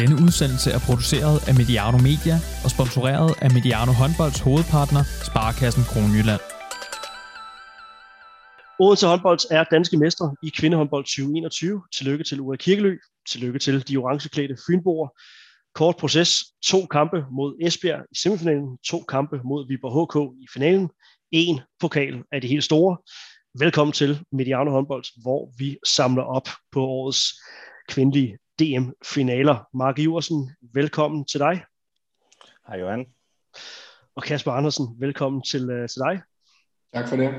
Denne udsendelse er produceret af Mediano Media og sponsoreret af Mediano Håndbolds hovedpartner, Sparkassen Kronjylland. Odense håndbold er danske mestre i kvindehåndbold 2021. Tillykke til Ulla Kirkelø. Tillykke til de orangeklædte Fynboer. Kort proces. To kampe mod Esbjerg i semifinalen. To kampe mod Viborg HK i finalen. En pokal af de helt store. Velkommen til Mediano håndbold, hvor vi samler op på årets kvindelige DM-finaler. Mark Iversen, velkommen til dig. Hej Johan. Og Kasper Andersen, velkommen til, uh, til dig. Tak for det.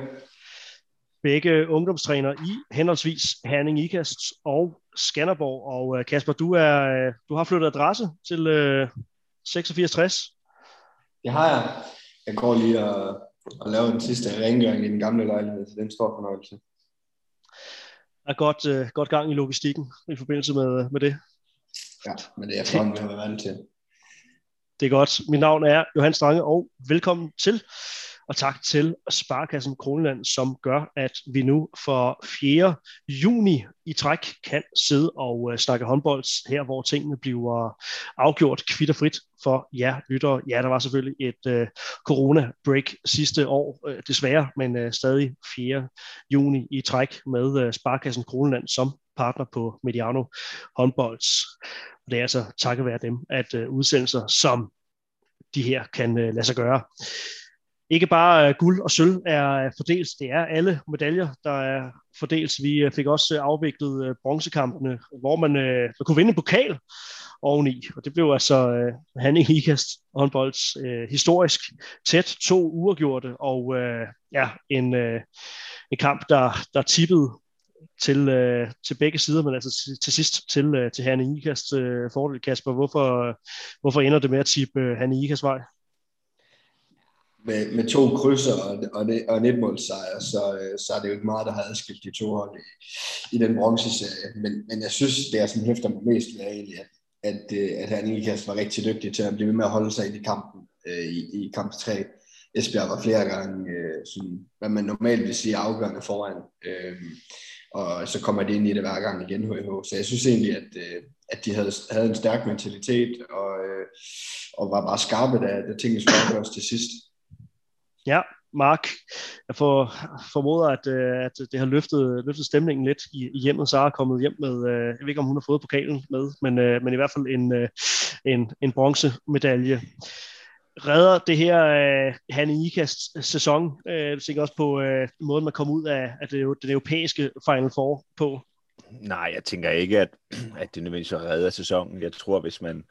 Begge ungdomstræner i henholdsvis Herning Ikast og Skanderborg. Og uh, Kasper, du, er, uh, du har flyttet adresse til uh, 8660. Det har jeg. Jeg går lige og, og laver den sidste rengøring i den gamle lejlighed, så det er en stor fornøjelse er godt, øh, godt gang i logistikken i forbindelse med, med det. Ja, men det er efterhånden, vi har været vant til. Det er godt. Mit navn er Johan Strange, og velkommen til. Og tak til Sparkassen Kronland, som gør, at vi nu for 4. juni i træk kan sidde og uh, snakke håndbold her, hvor tingene bliver afgjort kvitterfrit for jer lyttere. Ja, der var selvfølgelig et uh, corona-break sidste år, uh, desværre, men uh, stadig 4. juni i træk med uh, Sparkassen Kronland som partner på Mediano håndbolds. Og det er altså takket være dem, at uh, udsendelser som de her kan uh, lade sig gøre ikke bare øh, guld og sølv er øh, fordelt, det er alle medaljer, der er fordelt. Vi øh, fik også afviklet bronzekampene, hvor man, øh, man kunne vinde en pokal oveni, og det blev altså uh, Hanning Ikast håndbolds uh, historisk tæt, to uafgjorte, og uh, ja, en, uh, en kamp, der, der tippede til, øh, til begge sider, men altså til, til sidst til, øh, til Hanne Ikast øh, fordel. Kasper, hvorfor, øh, hvorfor ender det med at tippe øh, Hanne Ikast vej? Med, med to krydser og, og, det, og en etmålsejr, så, øh, så er det jo ikke meget, der har adskilt de to hold i, i den bronzeserie. Men, men jeg synes, det er som hæfter mig mest ved, egentlig, at, at, øh, at han Ikas var rigtig dygtig til at blive ved med at holde sig i kampen øh, i, i kamp 3. Esbjerg var flere gange, øh, sådan, hvad man normalt vil sige, afgørende foran. Øh, og så kommer det ind i det hver gang igen, HH. Så jeg synes egentlig, at, øh, at de havde, havde en stærk mentalitet, og, øh, og var bare skarpe, da, da tingene skulle afgøres til sidst. Ja, Mark, jeg for, formoder, at, øh, at det har løftet, løftet stemningen lidt i, i hjemmet. Sara er kommet hjem med, øh, jeg ved ikke, om hun har fået pokalen med, men, øh, men i hvert fald en, en, en bronzemedalje. Redder det her uh, Hanne Ikas sæson? Uh, jeg tænker også på uh, måden, man kommer ud af, af det, den europæiske Final Four på. Nej, jeg tænker ikke, at, at det nødvendigvis redder sæsonen. Jeg tror, hvis man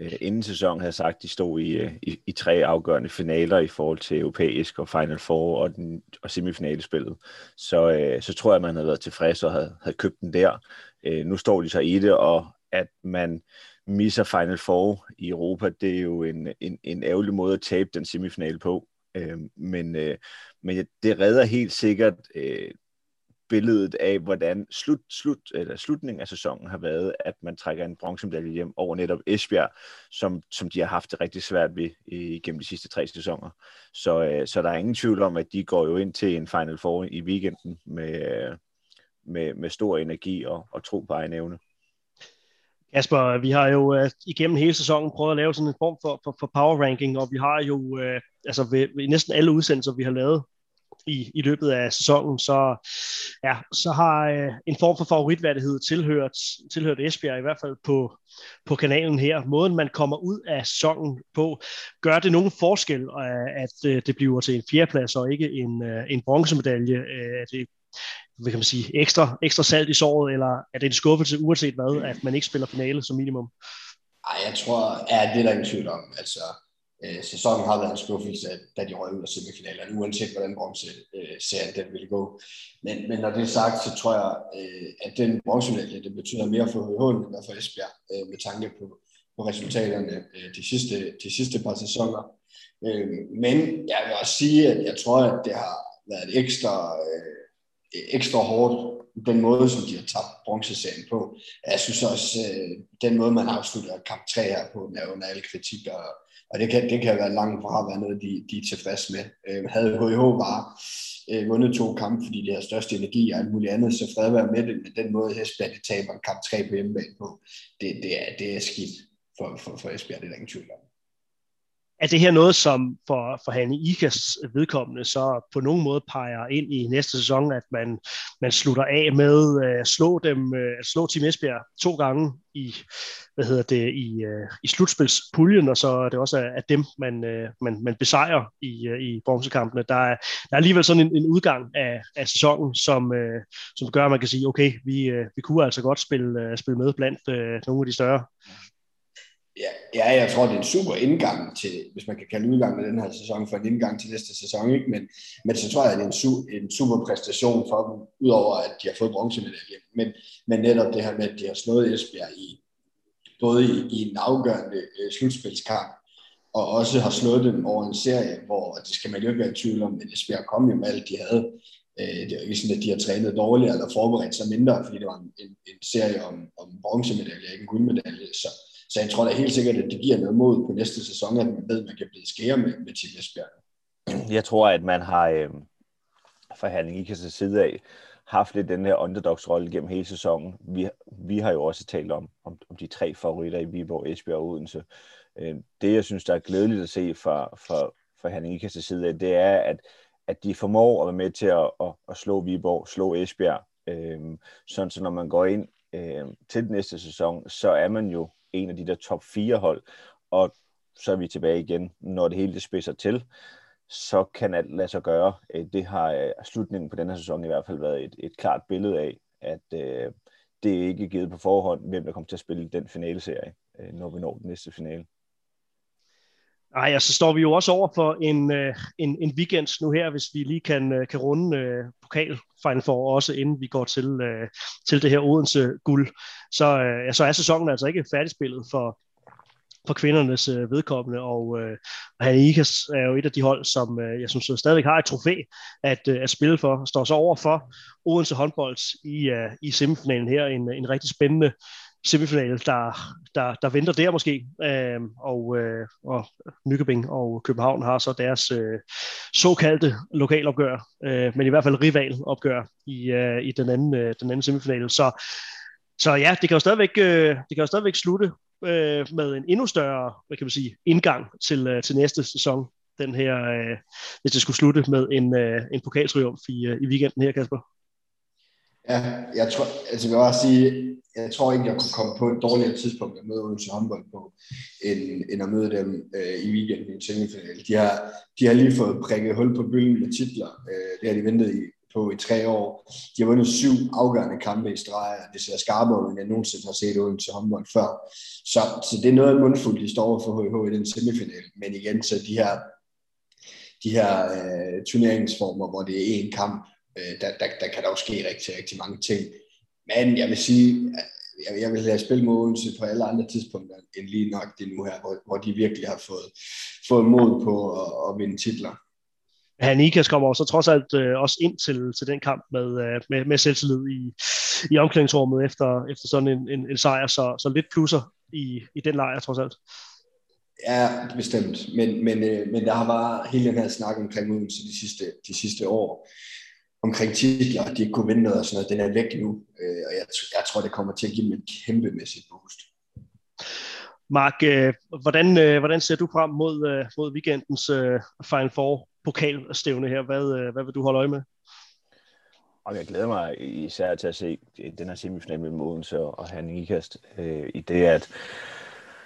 øh, inden sæsonen havde sagt, at de stod i, øh, i, i tre afgørende finaler i forhold til europæisk og Final Four og, den, og semifinalespillet, så, øh, så tror jeg, at man havde været tilfreds og havde, havde købt den der. Øh, nu står de så i det, og at man misser Final Four i Europa, det er jo en, en, en ærgerlig måde at tabe den semifinale på. Øh, men, øh, men det redder helt sikkert øh, billedet af, hvordan slut, slut, eller slutningen af sæsonen har været, at man trækker en bronzemedalje hjem over netop Esbjerg, som, som de har haft det rigtig svært ved øh, igennem de sidste tre sæsoner. Så, øh, så der er ingen tvivl om, at de går jo ind til en Final Four i weekenden med, øh, med, med stor energi og, og tro på egen evne. Kasper, vi har jo uh, igennem hele sæsonen prøvet at lave sådan en form for, for, for power ranking, og vi har jo uh, altså ved, ved næsten alle udsendelser, vi har lavet i, i løbet af sæsonen, så, ja, så har øh, en form for favoritværdighed tilhørt, tilhørt Esbjerg, i hvert fald på, på kanalen her. Måden, man kommer ud af sæsonen på, gør det nogen forskel, øh, at øh, det bliver til en fjerdeplads og ikke en, øh, en bronzemedalje? Øh, det hvad kan man sige, ekstra, ekstra salt i såret, eller er det en skuffelse uanset hvad, at man ikke spiller finale som minimum? Ej, jeg tror, ja, det er der ingen tvivl om. Altså, øh, sæsonen har været en skuffelse, da de røg ud af semifinalerne, uanset hvordan bronzeserien øh, den ville gå. Men, men når det er sagt, så tror jeg, øh, at den bronzemedalje, det betyder mere for HH end for Esbjerg, øh, med tanke på, på resultaterne øh, de, sidste, de sidste par sæsoner. Øh, men jeg vil også sige, at jeg tror, at det har været ekstra, øh, ekstra hårdt den måde, som de har tabt bronzeserien på. Jeg synes også, øh, den måde, man afslutter kamp 3 her på, den er under alle kritik, og, og det kan, det kan være langt fra at være noget, de, de er tilfredse med. Øh, havde HIH bare øh, vundet to kampe, fordi de har størst energi og alt muligt andet, så fred være med det, men den måde Esbjerg taber kamp 3 på hjemmebane på, det, det, er, det er skidt for, for, for Esbjerg, det er der ingen tvivl om er det her noget, som for, for Hanne Ikas vedkommende så på nogen måde peger ind i næste sæson, at man, man slutter af med øh, at slå dem, øh, at slå Team Esbjerg to gange i, hvad hedder det, i, øh, i slutspilspuljen, og så er det også af dem, man, man, man besejrer i, i bronzekampene. Der er, der er alligevel sådan en, en udgang af, af sæsonen, som, som gør, at man kan sige, okay, vi, vi kunne altså godt spille, spille med blandt nogle af de større. Ja, ja, jeg tror, det er en super indgang til, hvis man kan kalde udgang med den her sæson, for en indgang til næste sæson, ikke? Men, men så tror jeg, at det er en, su- en super præstation for dem, udover at de har fået bronzemedalje. Men, men netop det her med, at de har slået Esbjerg i, både i, i en afgørende øh, slutspilskamp, og også har slået dem over en serie, hvor det skal man jo ikke være i tvivl om, men Esbjerg kom jo med alt, de havde. Øh, det er jo ikke sådan, at de har trænet dårligt eller forberedt sig mindre, fordi det var en, en, en serie om, om bronzemedalje, ikke en guldmedalje. Så, så jeg tror da helt sikkert, at det giver noget mod på næste sæson, at man ved, at man kan blive skære med, med Tim Esbjerg. Jeg tror, at man har øh, forhandling Herning Ikas side af haft lidt den her underdogs-rolle gennem hele sæsonen. Vi, vi har jo også talt om, om, om de tre favoritter i Viborg, Esbjerg og Odense. Øh, det, jeg synes, der er glædeligt at se fra, fra, fra Herning Ikas side af, det er, at, at de formår at være med til at, at, at slå Viborg, slå Esbjerg. Øh, sådan så når man går ind øh, til den næste sæson, så er man jo en af de der top 4 hold, og så er vi tilbage igen, når det hele det spidser til, så kan alt lade sig gøre. Øh, det har øh, slutningen på denne sæson i hvert fald været et, et klart billede af, at øh, det er ikke givet på forhånd, hvem der kommer til at spille den finaleserie, øh, når vi når den næste finale. Nej, og så står vi jo også over for en, øh, en, en weekend nu her, hvis vi lige kan, øh, kan runde øh, pokal Final Four også, inden vi går til, øh, til det her Odense guld. Så, øh, ja, så er sæsonen altså ikke færdigspillet for, for kvindernes øh, vedkommende, og, øh, og Ikas er jo et af de hold, som øh, jeg synes øh, stadigvæk har et trofæ at, øh, at spille for, står så over for Odense håndbold i, øh, i semifinalen her, en, en rigtig spændende semifinale, der, der, der venter der måske, øh, og, øh, og Nykøbing og København har så deres øh, såkaldte lokalopgør, øh, men i hvert fald rivalopgør i, øh, i den, anden, øh, den anden semifinale. Så, så ja, det kan jo stadigvæk, øh, det kan jo stadigvæk slutte øh, med en endnu større, hvad kan man sige, indgang til, øh, til næste sæson, den her, øh, hvis det skulle slutte med en, øh, en pokaltriumf i, øh, i weekenden her, Kasper. Ja, jeg tror, altså jeg vil også sige, jeg tror ikke, jeg kunne komme på et dårligere tidspunkt at møde Odense håndbold på, end, end at møde dem øh, i weekenden i semifinalen. De har, de har lige fået prikket hul på bylden med titler. Øh, det har de ventet i, på i tre år. De har vundet syv afgørende kampe i streg, og det ser skarpere end jeg nogensinde har set Odense håndbold før. Så, så det er noget mundfuldt, de står for HH i den semifinal. Men igen, så de her, de her øh, turneringsformer, hvor det er én kamp, øh, der, der, der kan der jo ske rigtig, rigtig mange ting. Men jeg vil sige, jeg, jeg vil have spillet mod Odense på alle andre tidspunkter end lige nok det nu her, hvor, hvor de virkelig har fået, fået mod på at, at vinde titler. Han Ikas kommer så trods alt øh, også ind til, til den kamp med, øh, med, med selvtillid i, i omklædningsrummet efter, efter sådan en, en, en sejr, så, så lidt plusser i, i den lejr trods alt. Ja, bestemt. Men, men, øh, men der har bare hele den her snak omkring Odense de sidste, de sidste år omkring titler, at de ikke kunne vinde noget og sådan noget, den er væk nu. Øh, og jeg, jeg tror, det kommer til at give dem et kæmpemæssigt boost. Mark, øh, hvordan, øh, hvordan ser du frem mod, øh, mod weekendens øh, Final Four pokalstævne her? Hvad, øh, hvad vil du holde øje med? Og jeg glæder mig især til at se den her semifinal mellem Odense og Herning Ikast. Øh, I det, at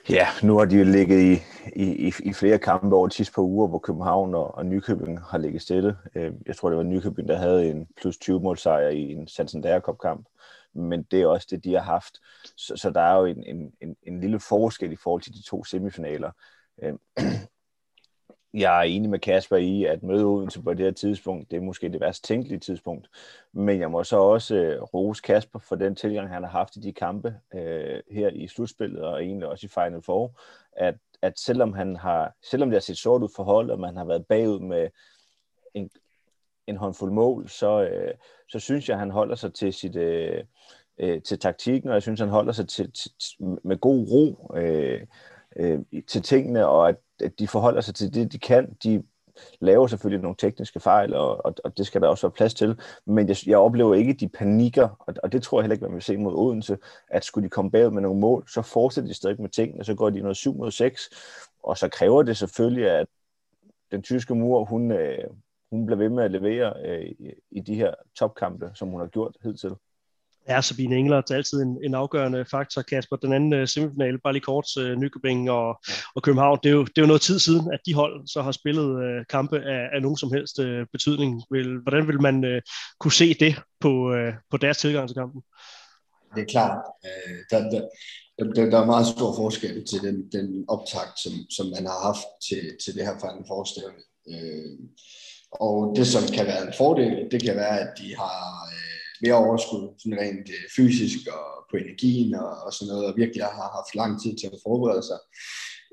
Ja, nu har de jo ligget i, i, i flere kampe over sidste par uger, hvor København og, og Nykøbing har ligget stille. Øh, jeg tror, det var Nykøbing, der havde en plus 20 målsejr i en Santander Cup kamp. Men det er også det, de har haft. Så, så der er jo en, en, en, en lille forskel i forhold til de to semifinaler. Øh, jeg er enig med Kasper i, at møde Odense på det her tidspunkt, det er måske det værst tænkelige tidspunkt. Men jeg må så også øh, rose Kasper for den tilgang, han har haft i de kampe øh, her i slutspillet, og egentlig også i Final Four, at, at selvom, han har, selvom det har set sort ud for hold, og man har været bagud med en, en håndfuld mål, så, øh, så synes jeg, han holder sig til sit... Øh, øh, til taktikken, og jeg synes, han holder sig til, til, med god ro øh, øh, til tingene, og at at de forholder sig til det, de kan. De, laver selvfølgelig nogle tekniske fejl, og, og, og det skal der også være plads til, men jeg, jeg oplever ikke de panikker, og, og det tror jeg heller ikke, man vil se mod Odense, at skulle de komme bagud med nogle mål, så fortsætter de stadig med tingene, så går de noget 7 mod 6, og så kræver det selvfølgelig, at den tyske mur, hun, øh, hun bliver ved med at levere øh, i de her topkampe, som hun har gjort hidtil Ja, Sabine Engler er altid en, en afgørende faktor, Kasper. Den anden uh, semifinale, bare lige kort, uh, Nykøbing og, og København, det er, jo, det er jo noget tid siden, at de hold så har spillet uh, kampe af, af nogen som helst uh, betydning. Vil, hvordan vil man uh, kunne se det på, uh, på deres tilgang til kampen? Det er klart. Uh, der, der, der, der er meget stor forskel til den, den optakt, som, som man har haft til, til det her Final Four-stævne. Uh, og det, som kan være en fordel, det kan være, at de har mere overskud, sådan rent øh, fysisk og på energien og, og sådan noget, og virkelig har haft lang tid til at forberede sig.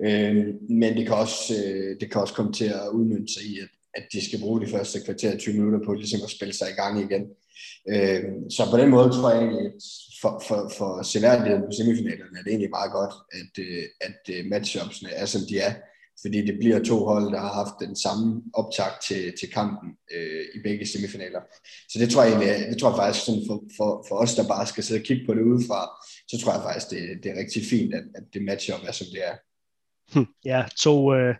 Øh, men det kan, også, øh, det kan også komme til at udmynde sig i, at, at de skal bruge de første kvarter 20 minutter på ligesom at spille sig i gang igen. Øh, så på den måde tror jeg egentlig, at for, for, for seværdigheden på semifinalerne er det egentlig meget godt, at, øh, at øh, matchupsene er, som de er fordi det bliver to hold, der har haft den samme optag til, til kampen øh, i begge semifinaler. Så det tror jeg egentlig, det tror jeg faktisk sådan for, for, for os, der bare skal sidde og kigge på det udefra, så tror jeg faktisk, det, det er rigtig fint, at, at det matcher op, som det er. Hm, ja, to, øh,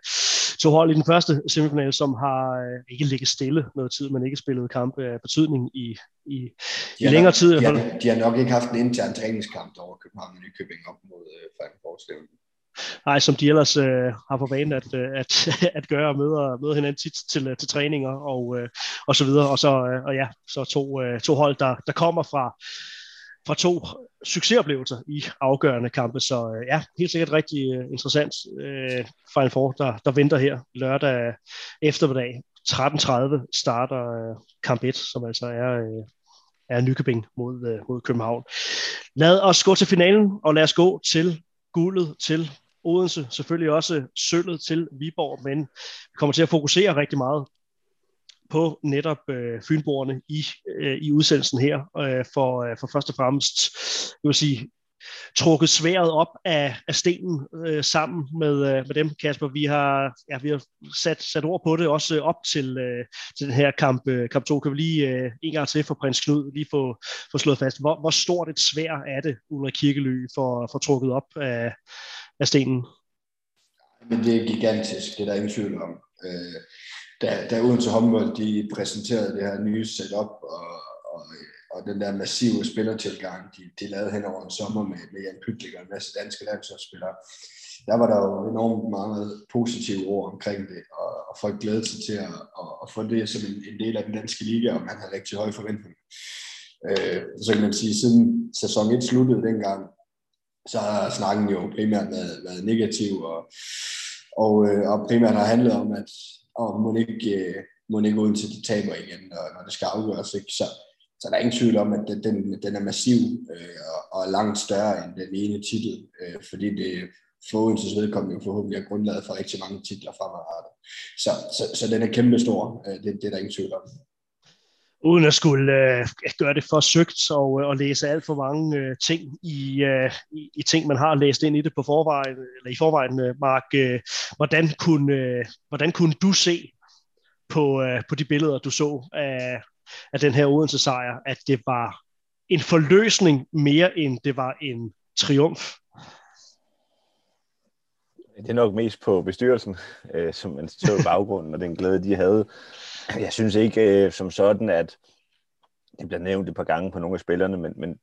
to hold i den første semifinal, som har øh, ikke ligget stille noget tid, men ikke spillet kampe af betydning i, i, i længere nok, tid. De har, de har nok ikke haft en intern træningskamp over København og Nykøbing op mod øh, Four Nej, som de ellers øh, har for vane at, øh, at, at gøre og møder, møder hinanden tit til, øh, til træninger og, øh, og så videre. Og så øh, og ja, så to, øh, to hold, der, der kommer fra, fra to succesoplevelser i afgørende kampe. Så øh, ja, helt sikkert rigtig øh, interessant øh, Final Four, der, der venter her lørdag eftermiddag. 13.30 starter øh, kamp 1, som altså er, øh, er Nykøbing mod, øh, mod København. Lad os gå til finalen, og lad os gå til guldet til Odense, selvfølgelig også sølvet til Viborg, men vi kommer til at fokusere rigtig meget på netop øh, fynboerne i, øh, i udsendelsen her, øh, for, øh, for først og fremmest, jeg vil sige, trukket sværet op af, af stenen øh, sammen med, øh, med dem, Kasper. Vi har, ja, vi har sat, sat ord på det, også op til, øh, til den her kamp, øh, kamp 2. Kan vi lige øh, en gang til for prins Knud lige få, få slået fast, hvor, hvor stort et svær er det, Ulrik Kirkelø, for, for trukket op af, af stenen? Men det er gigantisk, det er der ingen tvivl om. Øh, da, da Odense håndbold, de præsenterede det her nye setup, og, og og den der massive spillertilgang, de, de lavede hen over en sommer med, med Jan Pytlik og en masse danske landsholdsspillere, der var der jo enormt mange positive ord omkring det, og, og folk glædede sig til at, at, at få det som en, en del af den danske liga, og man havde rigtig høje forventninger. Øh, så kan man sige, siden sæson 1 sluttede dengang, så har snakken jo primært været, været negativ, og, og, øh, og primært har handlet om, at og må ikke, øh, må ikke uden til de taber igen, når, når det skal afgøres. Ikke? Så, så der er ingen tvivl om, at den, den, er massiv øh, og, og langt større end den ene titel, øh, fordi det for Odenses vedkommende jo forhåbentlig er grundlaget for rigtig mange titler fremadrettet. Så, så, så den er kæmpestor, øh, det, det er der ingen tvivl om. Uden at skulle øh, gøre det for søgt og, øh, og læse alt for mange øh, ting i, øh, i, i ting, man har læst ind i det på forvejen, eller i forvejen, øh, Mark. Øh, hvordan, kunne, øh, hvordan kunne du se på, øh, på de billeder, du så af, af den her Odense sejr, at det var en forløsning mere end det var en triumf. Det er nok mest på bestyrelsen, øh, som man så i baggrunden, og den glæde, de havde. Jeg synes ikke øh, som sådan, at det bliver nævnt et par gange på nogle af spillerne, men, men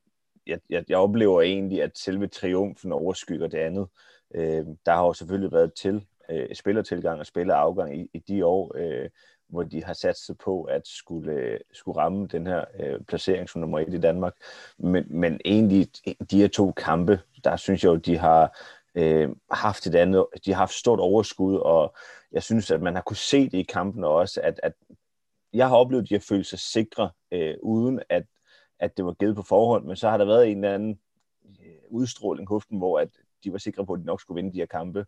jeg, jeg, jeg oplever egentlig, at selve triumfen overskygger det andet. Øh, der har jo selvfølgelig været til øh, spillertilgang og spillerafgang i, i de år, øh, hvor de har sat sig på at skulle, øh, skulle ramme den her øh, placering som nummer et i Danmark. Men, men egentlig, de her to kampe, der synes jeg jo, de har øh, haft et andet, de har haft stort overskud, og jeg synes, at man har kunne se det i kampen også, at, at jeg har oplevet, at de har følt sig sikre, øh, uden at, at det var givet på forhånd, men så har der været en eller anden øh, udstråling i dem, hvor at de var sikre på, at de nok skulle vinde de her kampe.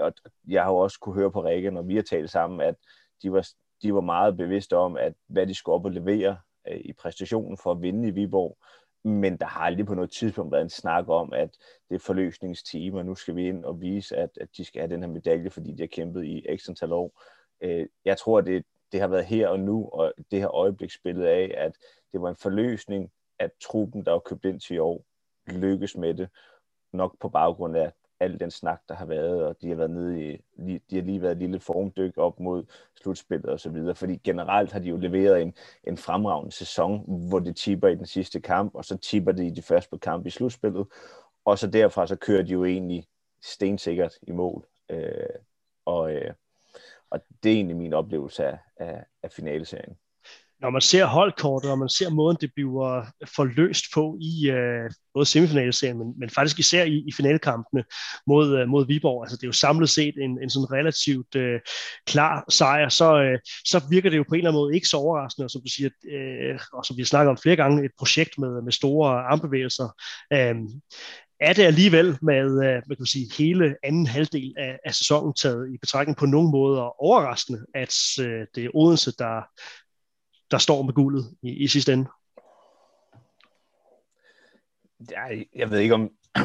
Og jeg har jo også kunne høre på Rikke, når vi har talt sammen, at de var, de var meget bevidste om, at hvad de skulle op og levere øh, i præstationen for at vinde i Viborg. Men der har aldrig på noget tidspunkt været en snak om, at det er forløsningsteam, og nu skal vi ind og vise, at, at de skal have den her medalje, fordi de har kæmpet i ekstra antal år. Øh, jeg tror, det, det har været her og nu, og det her øjeblik spillet af, at det var en forløsning, at truppen, der var købt ind til i år, lykkes med det, nok på baggrund af al den snak, der har været, og de har været nede i, de har lige været et lille formdyk op mod slutspillet og så videre, fordi generelt har de jo leveret en, en fremragende sæson, hvor det tipper i den sidste kamp, og så tipper det i de første kamp i slutspillet, og så derfra så kører de jo egentlig stensikkert i mål. Øh, og, øh, og det er egentlig min oplevelse af, af, af finaleserien når man ser holdkortet, og man ser måden, det bliver forløst på i øh, både semifinalserien, men, men faktisk især i, i finalkampene mod, øh, mod Viborg, altså det er jo samlet set en, en sådan relativt øh, klar sejr, så, øh, så virker det jo på en eller anden måde ikke så overraskende, og som du siger, øh, og som vi har snakket om flere gange, et projekt med, med store armbevægelser. Øh, er det alligevel med, øh, med kan sige, hele anden halvdel af, af sæsonen taget i betragtning på nogen måder overraskende, at øh, det er Odense, der, der står med guldet i, i sidste ende? Jeg, jeg ved ikke om...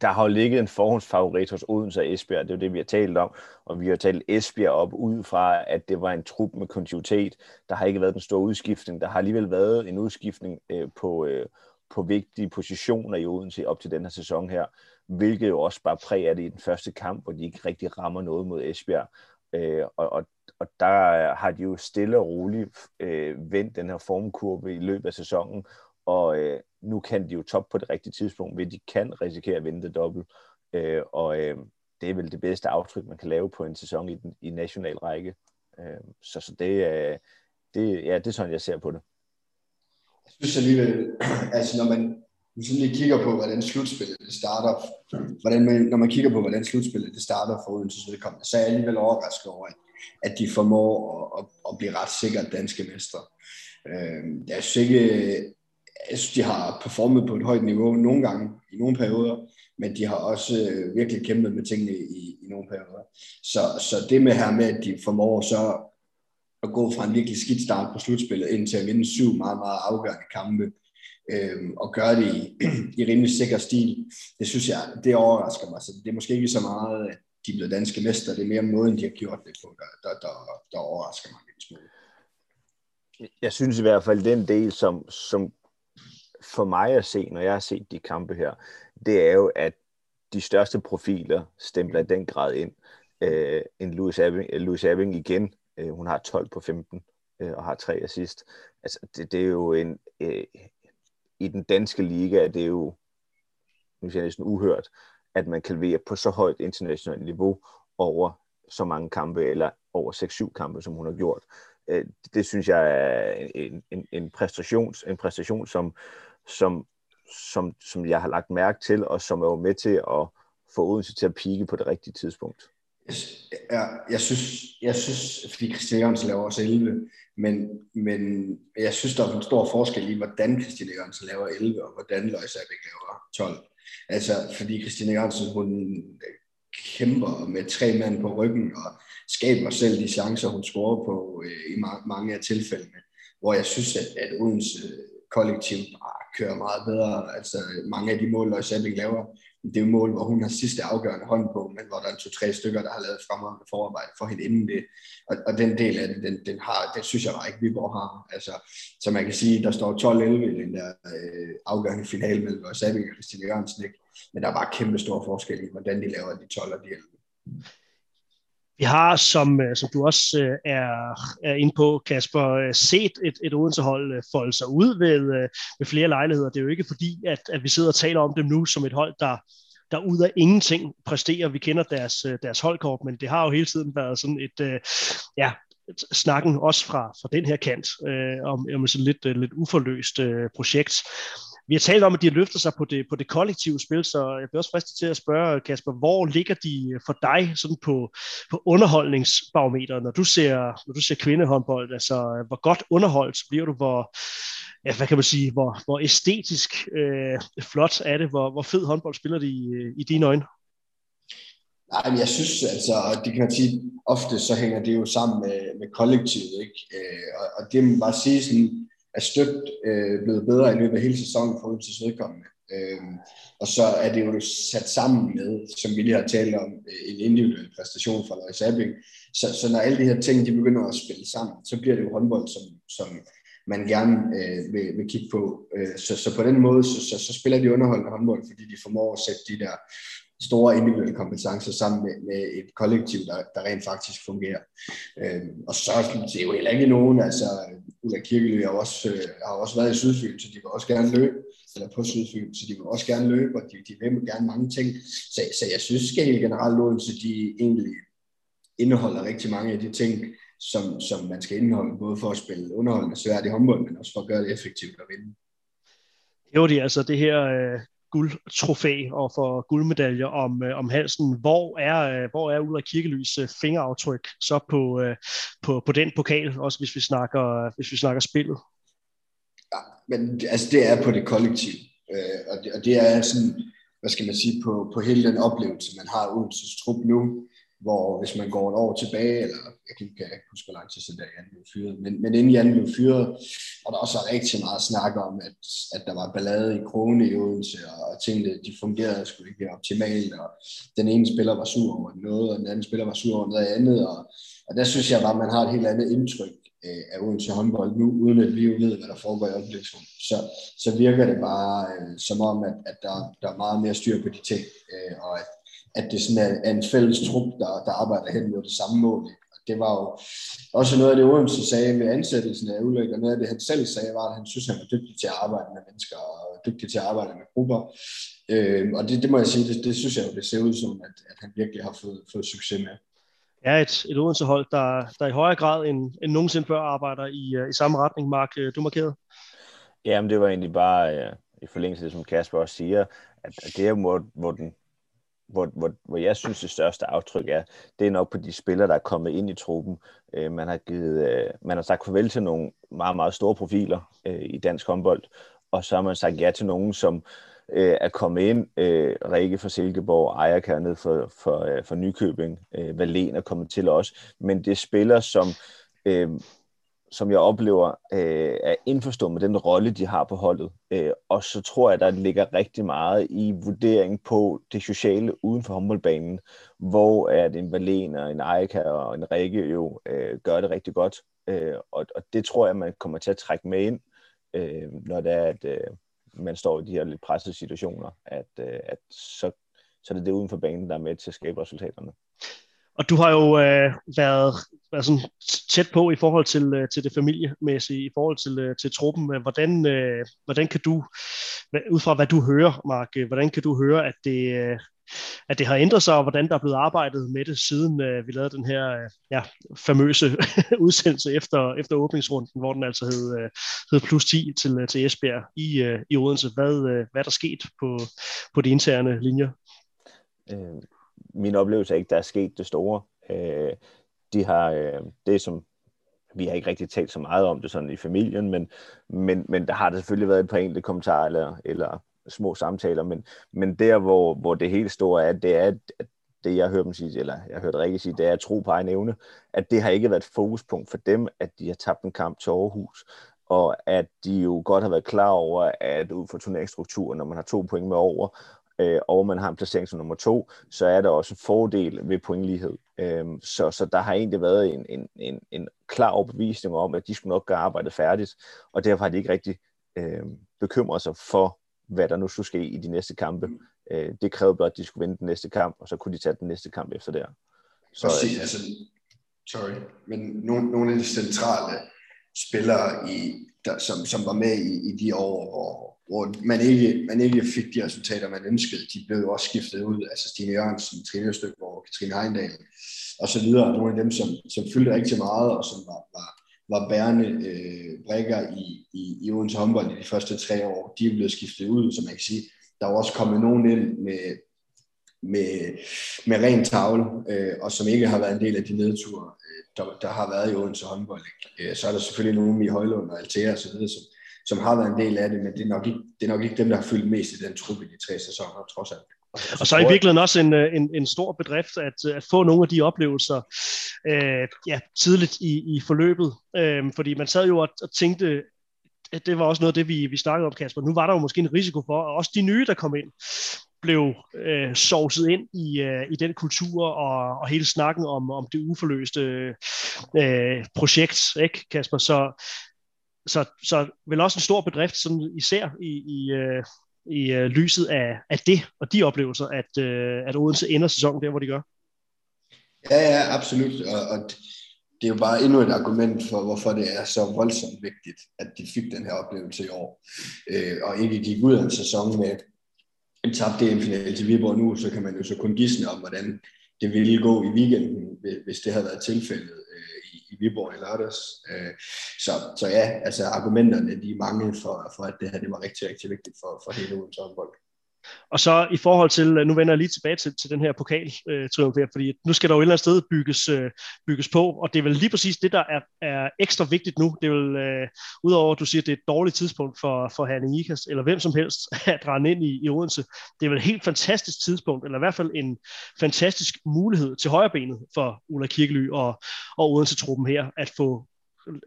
der har jo ligget en forhåndsfavorit hos Odense og Esbjerg, det er jo det, vi har talt om, og vi har talt Esbjerg op ud fra, at det var en trup med kontinuitet. Der har ikke været den store udskiftning. Der har alligevel været en udskiftning øh, på, øh, på vigtige positioner i Odense op til den her sæson her, hvilket jo også bare præg af det i den første kamp, hvor de ikke rigtig rammer noget mod Esbjerg. Øh, og, og, og der har de jo stille og roligt øh, vendt den her formkurve i løbet af sæsonen, og øh, nu kan de jo top på det rigtige tidspunkt, ved de kan risikere at vinde det dobbelt. Øh, og øh, det er vel det bedste aftryk, man kan lave på en sæson i, den, i national række. Øh, så så det, øh, det, ja, det er sådan, jeg ser på det. Jeg synes alligevel, altså når man hvis man lige kigger på, hvordan slutspillet det starter, hvordan man, når man kigger på, hvordan slutspillet det starter for Odense vedkommende, så er jeg alligevel overrasket over, at, at de formår at, at, at blive ret sikkert danske mestre. Øh, jeg synes ikke, jeg synes, de har performet på et højt niveau nogle gange, i nogle perioder, men de har også øh, virkelig kæmpet med tingene i, i nogle perioder. Så, så det med her med, at de formår så at gå fra en virkelig skidt start på slutspillet ind til at vinde syv meget, meget afgørende kampe, øh, og gøre det i, i rimelig sikker stil, det synes jeg, det overrasker mig. Så det er måske ikke så meget, at de er blevet danske mester, det er mere måden, de har gjort det på, der, der, der, der overrasker mig lidt smule. Jeg synes i hvert fald, den del, som, som for mig at se, når jeg har set de kampe her, det er jo, at de største profiler stempler i den grad ind. Øh, en Louis Abing, øh, Louis Abing igen, øh, hun har 12 på 15 øh, og har tre assist. Altså, det, det er jo en, øh, i den danske liga, det er jo nu siger jeg næsten uhørt, at man kan levere på så højt internationalt niveau over så mange kampe, eller over 6-7 kampe, som hun har gjort. Øh, det synes jeg er en, en, en, præstation, en præstation som, som, som, som jeg har lagt mærke til, og som er jo med til at få Odense til at pike på det rigtige tidspunkt. Jeg, jeg, synes, jeg synes, fordi Christian Jørgensen laver også 11, men, men jeg synes, der er en stor forskel i, hvordan Christian Jørgensen laver 11, og hvordan Løjs Abik laver 12. Altså, fordi Christine Jørgensen, hun kæmper med tre mand på ryggen, og skaber selv de chancer, hun scorer på øh, i ma- mange af tilfældene, hvor jeg synes, at, at Odense kollektiv bare ah, kører meget bedre. Altså, mange af de mål, der Sabik laver, det er jo mål, hvor hun har sidste afgørende hånd på, men hvor der er to-tre stykker, der har lavet fremragende forarbejde for hende inden det. Og, og den del af det, den, den, har, den synes jeg bare ikke, Viborg har. Altså, så man kan sige, der står 12-11 i den der øh, afgørende finale mellem Sabik og Christine Jørgensen, ikke? men der er bare kæmpe stor forskel i, hvordan de laver de 12 og de 11. Vi har, som, øh, som du også øh, er, er inde på, Kasper, øh, set et, et Odense-hold folde sig ud ved, ved flere lejligheder. Det er jo ikke fordi, at, at vi sidder og taler om dem nu som et hold, der, der ud af ingenting præsterer. Vi kender deres, deres holdkort, men det har jo hele tiden været sådan et, ja, snakken også fra, fra den her kant øh, om, om sådan lidt, lidt uforløst øh, projekt. Vi har talt om, at de har løftet sig på det, på det kollektive spil, så jeg bliver også fristet til at spørge, Kasper, hvor ligger de for dig sådan på, på underholdningsbarometeret, når du ser, når du ser kvindehåndbold? Altså, hvor godt underholdt bliver du? Hvor, ja, hvad kan man sige, hvor, hvor æstetisk øh, flot er det? Hvor, hvor fed håndbold spiller de i, i dine øjne? Nej, men jeg synes altså, det kan man sige, ofte så hænger det jo sammen med, med kollektivet, ikke? Øh, og, og det må bare sige sådan, er støbt øh, blevet bedre i løbet af hele sæsonen for Odenses vedkommende. Øh, og så er det jo sat sammen med, som vi lige har talt om, øh, en individuel præstation fra Lois Abing. Så, så når alle de her ting de begynder at spille sammen, så bliver det jo håndbold, som, som man gerne øh, vil, vil kigge på. Øh, så, så på den måde, så, så, så spiller de underholdende håndbold, fordi de formår at sætte de der store individuelle kompetencer sammen med, med et kollektiv, der, der rent faktisk fungerer. Øh, og så det er jo heller ikke nogen, altså Ulla Kirkelø har også, øh, har også været i Sydfyn, så de vil også gerne løbe, eller på Sydfyn, så de vil også gerne løbe, og de, de vil gerne mange ting. Så, så jeg synes helt generelt, Odense, de egentlig indeholder rigtig mange af de ting, som, som man skal indeholde, både for at spille underholdende svært i håndbold, men også for at gøre det effektivt og vinde. Jo, det er altså det her øh, guldtrofæ og for guldmedaljer om, øh, om halsen. Hvor er, øh, hvor er Ulrik Kirkelys øh, fingeraftryk så på, øh, på, på den pokal, også hvis vi snakker, hvis vi snakker spillet? Ja, men altså, det er på det kollektiv. Øh, og, det, og det er sådan, hvad skal man sige, på, på hele den oplevelse, man har Odenses trup nu hvor hvis man går et år tilbage, eller jeg kan, ikke huske, hvor lang tid siden der Jan blev fyret, men, men inden Jan blev fyret, og der også rigtig meget snak om, at, at der var ballade i krone i Odense, og tingene de fungerede sgu ikke optimalt, og den ene spiller var sur over noget, og den anden spiller var sur over noget andet, og, og der synes jeg bare, at man har et helt andet indtryk øh, af Odense håndbold nu, uden at vi jo ved, hvad der foregår i øjeblikket. Så, så virker det bare øh, som om, at, at der, der er meget mere styr på de ting, øh, og at at det sådan er, er en fælles trup, der, der arbejder hen mod det samme mål. Og det var jo også noget af det, Odense sagde ved ansættelsen af Ulrik, og noget af det, han selv sagde, var, at han synes, han var dygtig til at arbejde med mennesker, og dygtig til at arbejde med grupper. Øh, og det, det må jeg sige, det, det synes jeg jo, det ser ud som, at, at han virkelig har fået, fået succes med. Ja, et, et Odense-hold, der, der i højere grad end, end nogensinde før arbejder i, øh, i samme retning. Mark, øh, du markerede? Jamen, det var egentlig bare ja, i forlængelse af det, som Kasper også siger, at, at det er, hvor, hvor den hvor, hvor, hvor jeg synes, det største aftryk er, det er nok på de spillere, der er kommet ind i truppen. Øh, man, har givet, øh, man har sagt farvel til nogle meget, meget store profiler øh, i dansk håndbold, og så har man sagt ja til nogen, som øh, er kommet ind. Øh, Rikke fra Silkeborg, Ejak hernede for, for, øh, for Nykøbing, øh, Valen er kommet til også. Men det er spillere, som øh, som jeg oplever øh, er indforstået med den rolle, de har på holdet. Øh, og så tror jeg, der ligger rigtig meget i vurdering på det sociale uden for håndboldbanen, hvor at en Valen og en Eika og en Rikke jo øh, gør det rigtig godt. Øh, og, og det tror jeg, man kommer til at trække med ind, øh, når det er, at øh, man står i de her lidt pressede situationer, at, øh, at så, så er det det uden for banen, der er med til at skabe resultaterne. Og du har jo øh, været, været sådan tæt på i forhold til, øh, til det familiemæssige, i forhold til, øh, til truppen. Øh, hvordan, øh, hvordan kan du, ud fra hvad du hører, Mark, øh, hvordan kan du høre, at det, øh, at det har ændret sig, og hvordan der er blevet arbejdet med det, siden øh, vi lavede den her øh, ja, famøse udsendelse efter, efter åbningsrunden, hvor den altså hed, øh, hed plus 10 til, øh, til Esbjerg i, øh, i Odense. Hvad, øh, hvad er der sket på, på de interne linjer? Øh, min oplevelse er ikke, der er sket det store. Øh, de har øh, det, som vi har ikke rigtig talt så meget om det sådan i familien, men, men, men der har der selvfølgelig været et par enkelte kommentarer eller, eller små samtaler, men, men der, hvor, hvor det helt store er, det er, at det jeg hørte dem sige, eller jeg hørte Rikke sige, det er at tro på egen evne, at det har ikke været et fokuspunkt for dem, at de har tabt en kamp til Aarhus, og at de jo godt har været klar over, at ud fra turneringsstrukturen, når man har to point med over, øh, og man har en placering som nummer to, så er der også en fordel ved pointlighed. Øh, så, så der har egentlig været en, en, en, en klar overbevisning om, at de skulle nok gøre arbejdet færdigt, og derfor har de ikke rigtig øh, bekymret sig for, hvad der nu skulle ske i de næste kampe. Øh, det krævede blot, at de skulle vinde den næste kamp, og så kunne de tage den næste kamp efter der. Så, Præcis, altså, sorry, men nogle, nogle af de centrale spillere, i, der, som, som var med i, i de år, hvor, hvor man ikke, man ikke fik de resultater, man ønskede. De blev også skiftet ud, altså Stine Jørgensen, Trine Østøkborg, Katrine Heindal og så videre. Nogle af dem, som, som fyldte rigtig meget, og som var, var, var bærende øh, brækker i, i, i Odense håndbold i de første tre år, de er blevet skiftet ud, som man kan sige. Der er også kommet nogen ind med, med, med ren tavle, øh, og som ikke har været en del af de nedture, der, der har været i Odense håndbold. Ikke? Øh, så er der selvfølgelig nogen i Højlund og Altea og så videre, som, som har været en del af det, men det er nok ikke, det er nok ikke dem, der har fyldt mest i den truppe i de tre sæsoner, trods alt. Og så er i virkeligheden også en, øh, en, en stor bedrift at, at få nogle af de oplevelser øh, ja, tidligt i, i forløbet. Øh, fordi man sad jo og, og tænkte, det var også noget af det, vi, vi snakkede om, Kasper. Nu var der jo måske en risiko for, at også de nye, der kom ind, blev øh, sovset ind i, øh, i den kultur og, og hele snakken om, om det uforløste øh, projekt, ikke, Kasper? Så, så, så vel også en stor bedrift, sådan især i, i, øh, i øh, lyset af, af det og de oplevelser, at, øh, at Odense ender sæsonen der, hvor de gør. Ja, ja, absolut. Og, og det er jo bare endnu et argument for, hvorfor det er så voldsomt vigtigt, at de fik den her oplevelse i år, øh, og ikke gik ud af en sæson med en tabt DM-finale til Viborg nu, så kan man jo så kun gisne om, hvordan det ville gå i weekenden, hvis det havde været tilfældet øh, i, i Viborg i lørdags. Øh, så, så ja, altså argumenterne, de er mange for, for at det her det var rigtig, rigtig vigtigt for, for hele Odense håndbold. Og så i forhold til, øh, nu vender jeg lige tilbage til, til den her pokaltriumf øh, her, fordi nu skal der jo et eller andet sted bygges, øh, bygges på, og det er vel lige præcis det, der er, er ekstra vigtigt nu. Det er vel, øh, udover at du siger, at det er et dårligt tidspunkt for, for Herning Ikas, eller hvem som helst, at rende ind i, i Odense. Det er vel et helt fantastisk tidspunkt, eller i hvert fald en fantastisk mulighed til højrebenet for Ulla Kirkely og, og Odense-truppen her, at få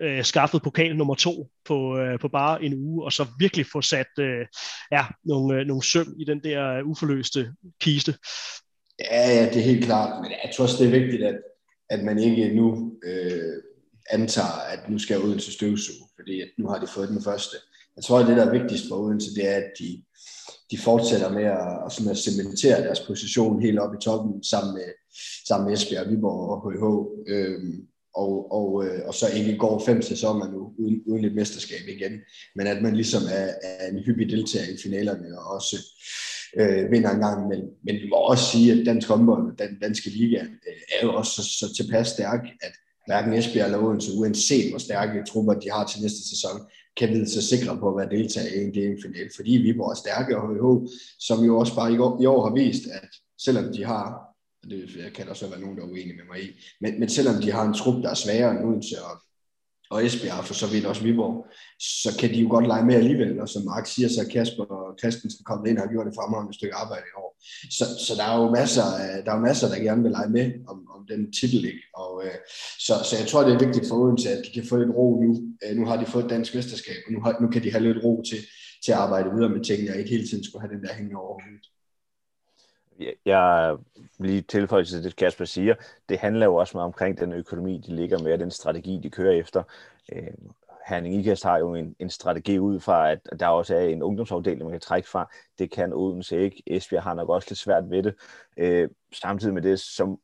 øh, skaffet pokal nummer to på, øh, på bare en uge, og så virkelig få sat øh, ja, nogle, øh, nogle søm i den der øh, uforløste kiste. Ja, ja, det er helt klart, men jeg tror også, det er vigtigt, at, at man ikke nu øh, antager, at nu skal Odense støvsuge, fordi at nu har de fået den første. Jeg tror, at det, der er vigtigst for Odense, det er, at de, de fortsætter med at, sådan at cementere deres position helt op i toppen sammen med, sammen med Esbjerg, Viborg og HH. Øhm, og, og, øh, og så ikke går fem sæsoner nu uden, uden et mesterskab igen, men at man ligesom er, er en hyppig deltager i finalerne og også øh, vinder en gang imellem. Men vi må også sige, at dansk håndbold, den danske liga, øh, er jo også så, så tilpas stærk, at hverken Esbjerg eller Odense, uanset hvor stærke trupper de har til næste sæson, kan vide sig sikre på at være deltager i en DM-final, fordi vi er stærke og HVH, som jo også bare i år, i år har vist, at selvom de har det kan der så være nogen, der er uenige med mig i. Men, men selvom de har en trup, der er sværere end Odense og, og Esbjerg, for så vidt også Viborg, så kan de jo godt lege med alligevel. Og som Mark siger, så er Kasper og Christensen kommet ind og har gjort et fremragende stykke arbejde i år. Så, så der er jo masser, der, er masser, der gerne vil lege med om, om den titel. Ikke? Og, øh, så, så jeg tror, det er vigtigt for Odense, at de kan få lidt ro nu. Øh, nu har de fået et dansk mesterskab, og nu, har, nu kan de have lidt ro til, til at arbejde videre med tingene, og ikke hele tiden skulle have den der hængende over hovedet jeg lige tilføjer til det, Kasper siger, det handler jo også meget omkring den økonomi, de ligger med, og den strategi, de kører efter. Øh, Herning Ikast har jo en, en strategi ud fra, at der også er en ungdomsafdeling, man kan trække fra. Det kan Odense ikke. Esbjerg har nok også lidt svært ved det. Øh, samtidig med det, så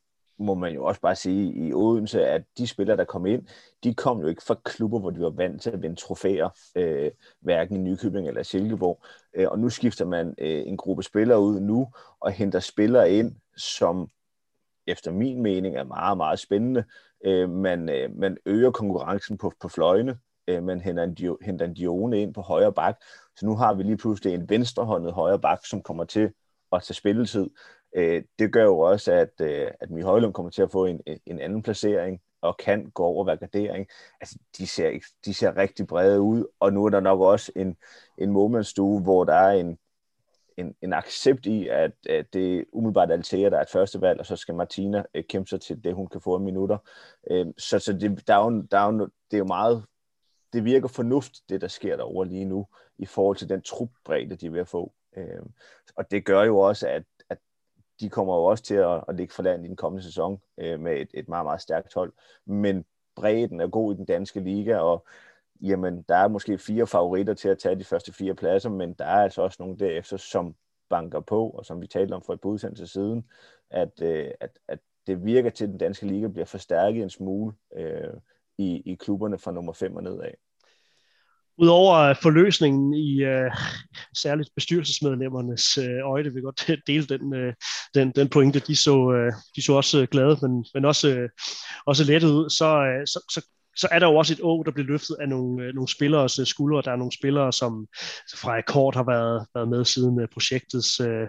må man jo også bare sige i Odense, at de spillere, der kom ind, de kom jo ikke fra klubber, hvor de var vant til at vinde trofæer, øh, hverken i Nykøbing eller Silkeborg. Øh, og nu skifter man øh, en gruppe spillere ud nu, og henter spillere ind, som efter min mening er meget, meget spændende. Øh, man, øh, man øger konkurrencen på, på fløjene, øh, man henter en, henter en Dione ind på højre bak, så nu har vi lige pludselig en venstrehåndet højre bak, som kommer til at tage spilletid. Øh, det gør jo også, at, øh, at Mie Højlund kommer til at få en, en anden placering, og kan gå over hver gardering. Altså, de ser, de ser rigtig brede ud, og nu er der nok også en, en momentstue, hvor der er en, en, en accept i, at, at det umiddelbart Altea, der er et første valg, og så skal Martina øh, kæmpe sig til det, hun kan få i minutter. Øh, så så det, der er jo, der er jo, det er jo meget, det virker fornuft, det der sker derovre lige nu, i forhold til den trupbredde, de er ved at få. Øh, og det gør jo også, at de kommer jo også til at, at ligge for land i den kommende sæson øh, med et, et meget, meget stærkt hold. Men bredden er god i den danske liga, og jamen, der er måske fire favoritter til at tage de første fire pladser, men der er altså også nogle derefter, som banker på, og som vi talte om for et par udsendelser siden, at, øh, at, at det virker til, at den danske liga bliver forstærket en smule øh, i, i klubberne fra nummer 5 og nedad. Udover øh, forløsningen i uh, særligt bestyrelsesmedlemmernes uh, øjne, vil godt dele den, uh, den, den pointe, de så, uh, de så også glade, men, men også, uh, også lettet ud, så, uh, så, så så er der jo også et å, der bliver løftet af nogle, øh, nogle spillers øh, skuldre. Der er nogle spillere, som fra kort har været, været med siden øh, projektets øh,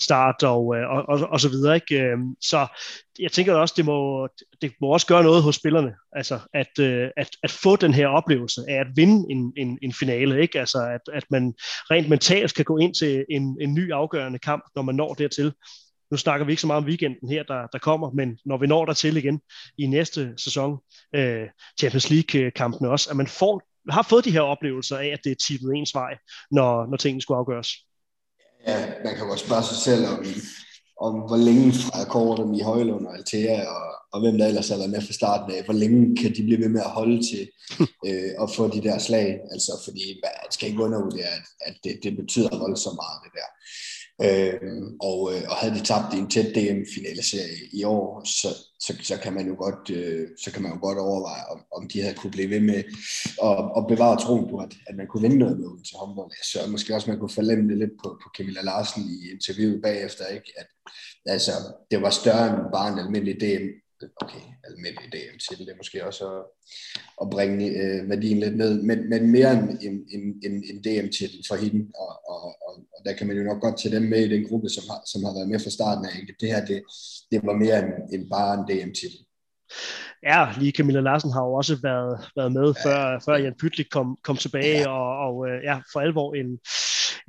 start og, og, og, og så videre. Ikke? Øhm, så jeg tænker også, det må, det må også gøre noget hos spillerne, altså at, at, at få den her oplevelse af at vinde en, en, en finale, ikke? Altså at, at man rent mentalt kan gå ind til en, en ny afgørende kamp, når man når dertil. Nu snakker vi ikke så meget om weekenden her, der, der kommer, men når vi når der til igen i næste sæson, øh, Champions League-kampene også, at man får har fået de her oplevelser af, at det er tippet ens vej, når, når tingene skulle afgøres. Ja, man kan godt spørge sig selv om, om hvor længe fra Korten i Højlund og Altea og, og hvem der ellers har været med fra starten af, hvor længe kan de blive ved med at holde til øh, at få de der slag, altså fordi man skal ikke undervurdere, at, at det, det betyder voldsomt meget det der. Øh, og, øh, og havde de tabt i en tæt DM-finale-serie i år, så, så, så, kan man jo godt, øh, så kan man jo godt overveje, om, om de havde kunne blive ved med at, at bevare troen på, at, at man kunne vinde noget med til håndbold. Altså, så måske også man kunne forlemme det lidt på, på Camilla Larsen i interviewet bagefter, ikke? at altså, det var større end bare en almindelig DM okay, almindelig DM-titel, det er måske også at, at bringe øh, værdien lidt ned, men, men mere end en, en, en, en DM-titel for hende, og, og, og, og der kan man jo nok godt tage dem med i den gruppe, som har, som har været med fra starten af. Ikke? Det her, det, det var mere end, end bare en DM-titel. Ja, lige Camilla Larsen har jo også været, været med, ja. før, før Jan Pytlik kom, kom tilbage, ja. og, og øh, ja, for alvor en,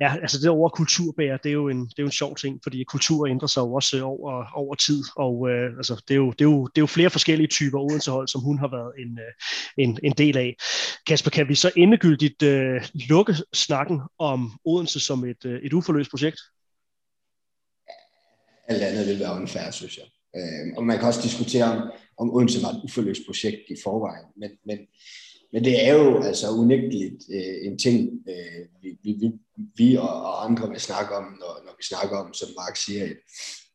ja, altså det over kulturbærer, det er jo en, det er jo en sjov ting, fordi kultur ændrer sig jo også øh, over, over tid, og øh, altså, det, er jo, det, er jo, det er jo flere forskellige typer Odensehold, som hun har været en, øh, en, en del af. Kasper, kan vi så endegyldigt øh, lukke snakken om Odense som et, øh, et uforløst projekt? Alt andet vil være unfair, synes jeg. Øh, og man kan også diskutere, om, om Odense var et uforløst projekt i forvejen, men, men men det er jo altså unægteligt øh, en ting, øh, vi, vi, vi og, og andre vil snakke om, når, når vi snakker om, som Mark siger, et,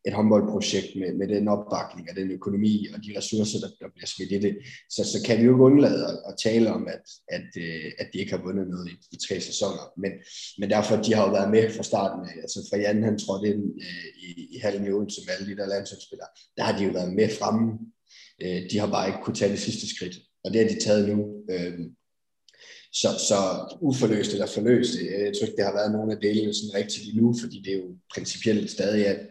et håndboldprojekt med, med den opbakning og den økonomi og de ressourcer, der, der bliver smidt i det, så, så kan vi jo ikke undlade at, at tale om, at, at, øh, at de ikke har vundet noget i, i tre sæsoner. Men, men derfor, de har jo været med fra starten af. Altså fra Jan, han trådte ind øh, i, i halven i Odense med alle de der landsholdsspillere. Der har de jo været med fremme. Øh, de har bare ikke kunne tage det sidste skridt og det har de taget nu. Øh, så, så uforløst eller forløst, øh, jeg tror ikke, det har været nogen af delene sådan rigtigt endnu, fordi det er jo principielt stadig et,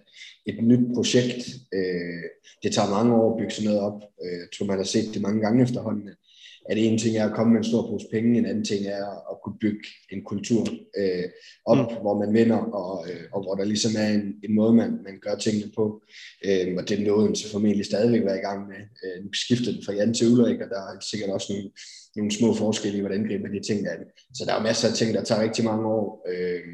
et nyt projekt. Øh, det tager mange år at bygge sådan noget op. Øh, jeg tror, man har set det mange gange efterhånden, at en ting er at komme med en stor pose penge, en anden ting er at kunne bygge en kultur øh, op, mm. hvor man vinder, og, øh, og hvor der ligesom er en, en måde, man, man gør tingene på. Øh, og det er noget, så formentlig stadigvæk være i gang med. Øh, nu skifter den fra Jan til Ulrik, og der er sikkert også nogle, nogle små forskelle i, hvordan griber de ting an. Så der er masser af ting, der tager rigtig mange år. Øh,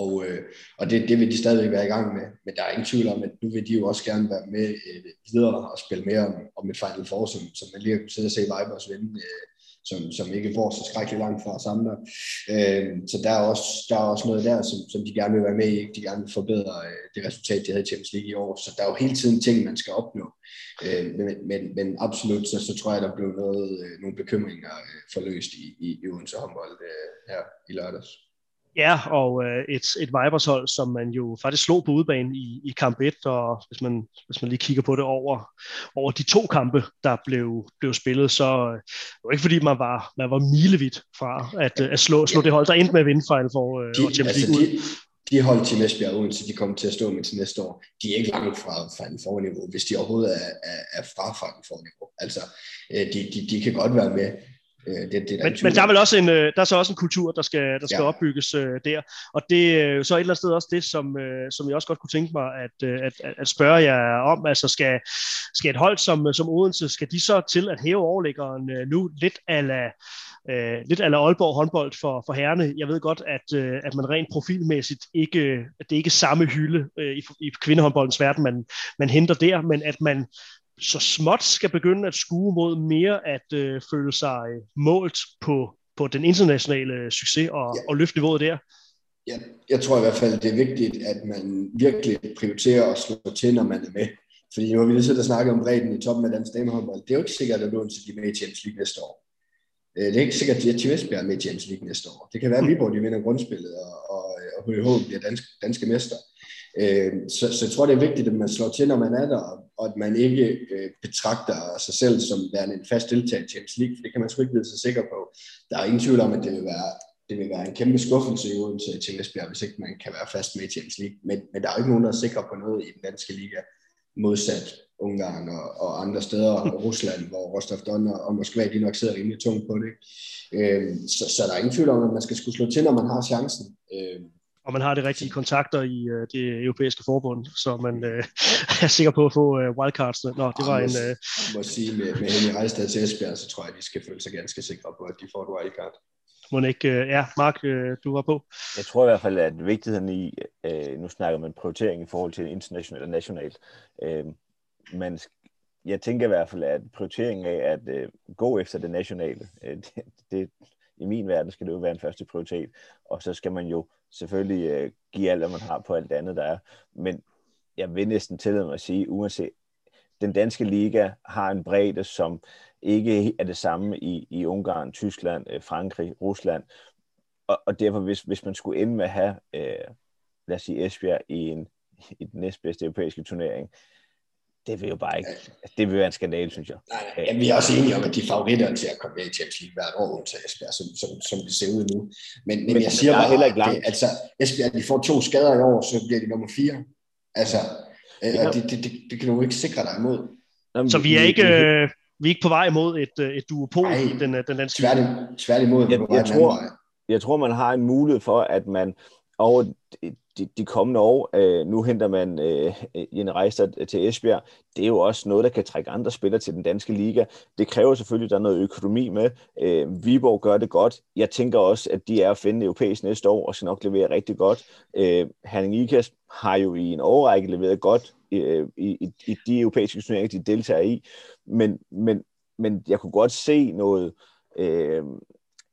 og, øh, og det, det vil de stadigvæk være i gang med. Men der er ingen tvivl om, at nu vil de jo også gerne være med øh, videre og spille mere om, om et Final Four, som, som man lige har kunnet sidde og se Vibers vinde, øh, som, som ikke går så skrækkeligt langt fra os andre. Øh, så der er, også, der er også noget der, som, som de gerne vil være med i. De gerne vil forbedre øh, det resultat, de havde i Champions League i år. Så der er jo hele tiden ting, man skal opnå. Øh, men, men, men absolut, så, så tror jeg, der blev noget, øh, nogle bekymringer øh, forløst i, i, i Odense håndbold øh, her i lørdags. Ja, og øh, et, et Vibers-hold, som man jo faktisk slog på udebane i, i kamp 1, og hvis man, hvis man lige kigger på det over, over de to kampe, der blev, blev spillet, så øh, det var ikke fordi, man var, man var milevidt fra at, øh, at slå, slå det hold, der endte med at vinde Final for øh, de, Champions altså League. altså de, de hold til Esbjerg Odense, de kommer til at stå med til næste år, de er ikke langt fra Final Four niveau, hvis de overhovedet er, er, er fra Final Four niveau. Altså, øh, de, de, de kan godt være med, Øh, det, det der men, men der er vel også en, øh, der er så også en kultur, der skal, der skal ja. opbygges øh, der. Og det er så et eller andet sted også det, som, øh, som jeg også godt kunne tænke mig at, øh, at, at spørge jer om. Altså skal, skal et hold som, som Odense, skal de så til at hæve overlæggeren øh, nu lidt ala øh, lidt ala Aalborg håndbold for, for herrene. Jeg ved godt, at, øh, at man rent profilmæssigt ikke, at det ikke er samme hylde øh, i, i kvindehåndboldens verden, man, man henter der, men at man så småt skal begynde at skue mod mere at øh, føle sig målt på, på den internationale succes og, ja. og løfte niveauet der? Ja, jeg tror i hvert fald, det er vigtigt, at man virkelig prioriterer at slå til, når man er med. Fordi nu har vi lige siddet og snakket om bredden i toppen af dansk damehåndbold. Det er jo ikke sikkert, at Lund de er med i Champions League næste år. Øh, det er ikke sikkert, at Tim Esbjerg er med i Champions League næste år. Det kan være, at Viborg de vinder grundspillet, og, og, og HH bliver dansk, danske mester. Øh, så, så jeg tror, det er vigtigt, at man slår til, når man er der, og at man ikke øh, betragter sig selv som værende en fast deltager i Champions League, for det kan man sgu ikke vide sig sikker på. Der er ingen tvivl om, at det vil være, det vil være en kæmpe skuffelse i Odense til Esbjerg, hvis ikke man kan være fast med i Champions League. Men, men der er jo ikke nogen, der er sikre på noget i den danske liga, modsat Ungarn og, og andre steder, og Rusland, hvor Rostov Don og, og Moskva, de nok sidder rimelig tungt på det. Øh, så, så der er ingen tvivl om, at man skal skulle slå til, når man har chancen. Øh, og man har de rigtige kontakter i øh, det europæiske forbund, så man øh, er sikker på at få øh, wildcards. Nå, det var en... Øh... Jeg må sige, med, med Henrik Rejstad til Esbjerg, så tror jeg, de skal føle sig ganske sikre på, at de får et wildcard. Må ikke, øh, ja, Mark, øh, du var på. Jeg tror i hvert fald, at vigtigheden i, øh, nu snakker man prioritering i forhold til internationalt og nationalt, øh, man, jeg tænker i hvert fald, at prioriteringen af at øh, gå efter det nationale, øh, det, det, i min verden skal det jo være en første prioritet, og så skal man jo selvfølgelig øh, give alt, hvad man har på alt andet, der er. Men jeg vil næsten tillade mig at sige, uanset, den danske liga har en bredde, som ikke er det samme i, i Ungarn, Tyskland, øh, Frankrig, Rusland. Og, og derfor, hvis, hvis man skulle ende med at have, øh, lad os sige, Esbjerg i, en, i den næstbedste europæiske turnering, det vil jo bare ikke, det vil være en skandal, synes jeg. Nej, nej. Jamen, vi er også enige om, at de favoritter til at komme med i Champions League hvert år til Esbjerg, som, som, som det ser ud nu. Men, men, men jeg siger bare, heller ikke langt. Det, altså, Esbjerg, de får to skader i år, så bliver de nummer fire. Altså, øh, ja. det, det, det, det, kan du ikke sikre dig imod. Jamen, så vi er ikke, øh, vi er ikke på vej imod et, øh, et duopol i den, øh, den danske tværtimod, tværtimod jeg, jeg, tror, jeg tror, man har en mulighed for, at man over de, de kommende år. Øh, nu henter man øh, øh en rejse øh, til Esbjerg. Det er jo også noget, der kan trække andre spillere til den danske liga. Det kræver selvfølgelig, at der er noget økonomi med. Øh, Viborg gør det godt. Jeg tænker også, at de er at finde europæisk næste år og skal nok levere rigtig godt. Øh, Herning Ikast har jo i en årrække leveret godt øh, i, i, i de europæiske turneringer, de deltager i. Men, men, men jeg kunne godt se noget... Øh,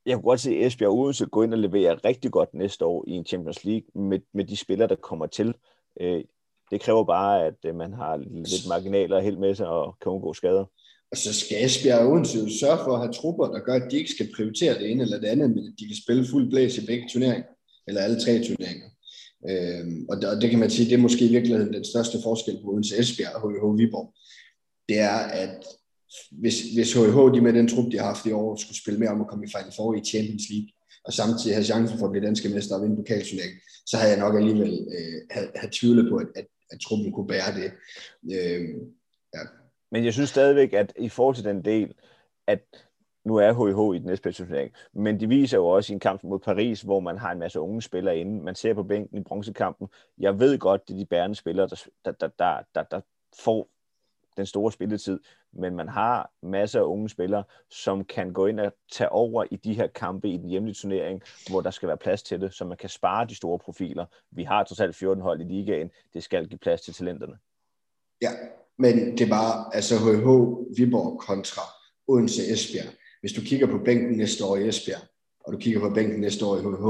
jeg kunne godt se Esbjerg Odense gå ind og levere rigtig godt næste år i en Champions League med, med de spillere, der kommer til. Øh, det kræver bare, at øh, man har lidt marginaler helt med sig og kan undgå skader. Og så skal Esbjerg og Odense jo sørge for at have trupper, der gør, at de ikke skal prioritere det ene eller det andet, men at de kan spille fuld blæs i begge turneringer, eller alle tre turneringer. Øhm, og, det, og det kan man sige, det er måske i virkeligheden den største forskel på Odense Esbjerg og HH Viborg. Det er, at hvis, hvis HH de med den trup, de har haft i år, skulle spille mere om at komme i Final Four i Champions League, og samtidig have chancen for at blive danske mester og vinde pokalturnering, så havde jeg nok alligevel øh, have, have tvivlet på, at, at, at truppen kunne bære det. Øh, ja. Men jeg synes stadigvæk, at i forhold til den del, at nu er HIH i den næste turnering, men de viser jo også i en kamp mod Paris, hvor man har en masse unge spillere inde. Man ser på bænken i bronzekampen. Jeg ved godt, det er de bærende spillere, der, der, der, der, der får den store spilletid, men man har masser af unge spillere, som kan gå ind og tage over i de her kampe i den hjemlige turnering, hvor der skal være plads til det, så man kan spare de store profiler. Vi har totalt 14 hold i ligaen, det skal give plads til talenterne. Ja, men det var altså HH Viborg kontra Odense Esbjerg. Hvis du kigger på bænken næste år i Esbjerg, og du kigger på bænken næste år i HH,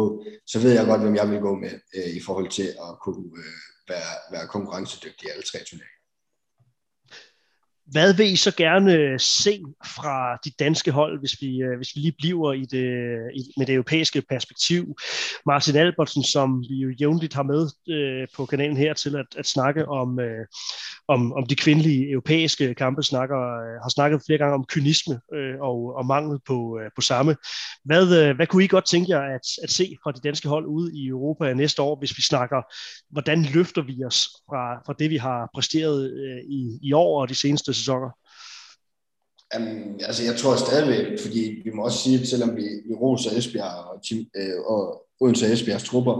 så ved jeg godt, hvem jeg vil gå med øh, i forhold til at kunne øh, være, være konkurrencedygtig i alle tre turneringer. Hvad vil I så gerne øh, se fra de danske hold, hvis vi, øh, hvis vi lige bliver i det, i, med det europæiske perspektiv? Martin Albertsen, som vi jo jævnligt har med øh, på kanalen her til at, at snakke om, øh, om, om de kvindelige europæiske kampe, snakker, øh, har snakket flere gange om kynisme øh, og, og mangel på, øh, på samme. Hvad, øh, hvad kunne I godt tænke jer at, at se fra de danske hold ude i Europa næste år, hvis vi snakker, hvordan løfter vi os fra, fra det, vi har præsteret øh, i, i år og de seneste sæsoner? Um, altså jeg tror stadigvæk, fordi vi må også sige, at selvom vi, vi roser Esbjerg og, øh, og Odense Esbjergs trupper,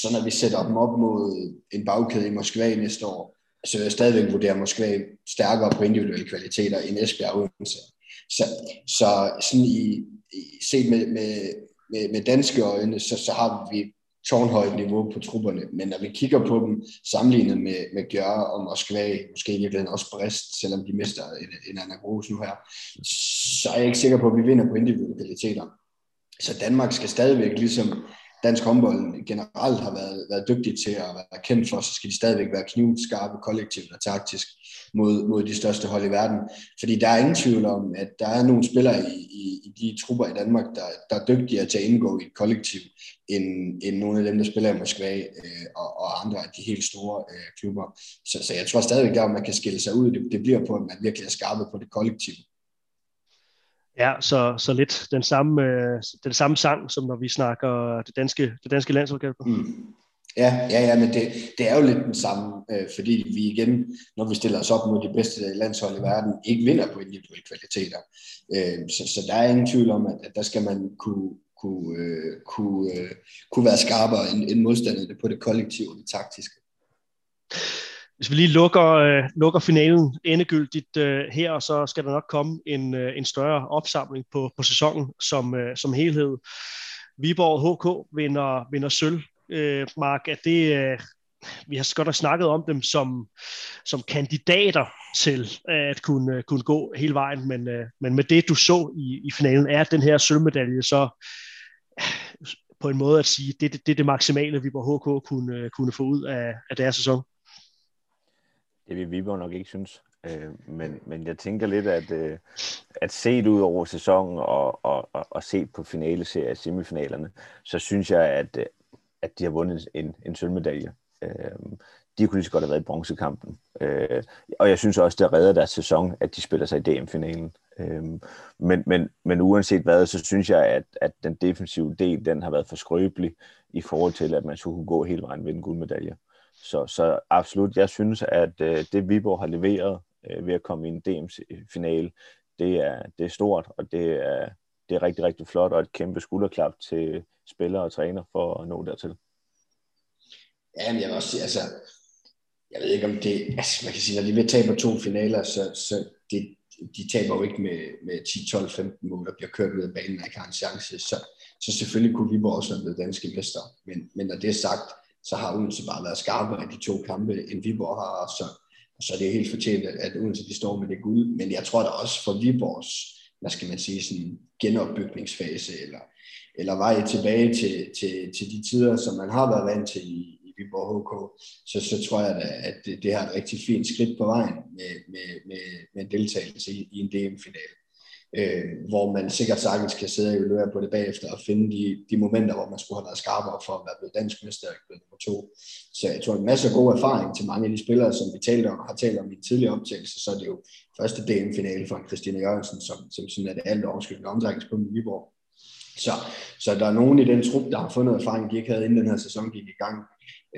så når vi sætter dem op mod en bagkæde i Moskva næste år, så vil jeg stadigvæk vurdere Moskva stærkere på individuelle kvaliteter end Esbjerg og Odense. Så, så sådan i, i set med, med, med, med danske øjne, så, så har vi tårnhøjt niveau på trupperne, men når vi kigger på dem sammenlignet med, med Gjør og Moskva, måske i virkeligheden også Brest, selvom de mister en, en anden Gros nu her, så er jeg ikke sikker på, at vi vinder på individualiteter. Så Danmark skal stadigvæk ligesom dansk håndbold generelt har været, været dygtig til at være kendt for, så skal de stadigvæk være knivskarpe kollektivt og taktisk mod, mod de største hold i verden. Fordi der er ingen tvivl om, at der er nogle spillere i, i, i de trupper i Danmark, der, der er dygtigere til at indgå i et kollektiv, end, end nogle af dem, der spiller i Moskva øh, og, og andre af de helt store øh, klubber. Så, så jeg tror stadigvæk, at man kan skille sig ud. Det, det bliver på, at man virkelig er skarpe på det kollektiv. Ja, så, så lidt den samme, øh, den samme sang, som når vi snakker det danske, det danske landshold. Mm. Ja, ja, ja, men det, det er jo lidt den samme, øh, fordi vi igen, når vi stiller os op mod de bedste landshold i verden, ikke vinder på individuelle kvaliteter. Øh, så, så der er ingen tvivl om, at, at der skal man kunne, kunne, øh, kunne, øh, kunne være skarpere end, end modstanderne på det kollektive og det taktiske. Hvis vi lige lukker, øh, lukker finalen endegyldigt øh, her, så skal der nok komme en, øh, en større opsamling på, på sæsonen som, øh, som helhed. Viborg HK vinder, vinder sølv. Øh, Mark, er det, øh, vi har godt nok snakket om dem som, som kandidater til øh, at kunne, øh, kunne gå hele vejen, men, øh, men med det, du så i, i finalen, er den her sølvmedalje så øh, på en måde at sige, det, det, det det maksimale, Viborg HK kunne, kunne få ud af, af deres sæson? Det vil Viborg nok ikke synes. Øh, men, men jeg tænker lidt, at, øh, at set ud over sæsonen og, og, og, og set på finaleserie semifinalerne, så synes jeg, at, øh, at de har vundet en, en sølvmedalje. Øh, de kunne lige så godt have været i bronzekampen. Øh, og jeg synes også, det redder deres sæson, at de spiller sig i DM-finalen. Øh, men, men, men uanset hvad, så synes jeg, at, at den defensive del, den har været for skrøbelig i forhold til, at man skulle kunne gå hele vejen ved en guldmedalje. Så, så absolut, jeg synes, at øh, det Viborg har leveret øh, ved at komme i en DM-finale, øh, det er, det er stort, og det er, det er rigtig, rigtig flot, og et kæmpe skulderklap til spillere og træner for at nå dertil. Ja, men jeg vil også sige, altså, jeg ved ikke om det, altså man kan sige, når de vil tabe to finaler, så, så det, de taber jo ikke med, med 10, 12, 15 mål og bliver kørt ud af banen og ikke har en chance, så, så selvfølgelig kunne Viborg også være blevet danske mester. Men, men når det er sagt, så har Odense bare været skarpere i de to kampe, end Viborg har, så, så det er helt fortjent, at Odense de står med det guld. Men jeg tror da også for Viborgs, hvad skal man sige, sådan genopbygningsfase, eller, eller vej tilbage til, til, til de tider, som man har været vant til i, i Viborg HK, så, så tror jeg da, at det, det har et rigtig fint skridt på vejen med, med, med, med deltagelse i, i en DM-finale øh, hvor man sikkert sagtens kan sidde og evaluere på det bagefter og finde de, de momenter, hvor man skulle have været skarpere for at være blevet dansk mester og blevet nummer to. Så jeg tror, en masse god erfaring til mange af de spillere, som vi talte om, har talt om i en tidligere optagelse, så er det jo første DM-finale for Christina Jørgensen, som, som sådan er det alt overskyldende omdrejningspunkt i Viborg. Så, så der er nogen i den trup, der har fundet erfaring, de ikke havde inden den her sæson gik i gang,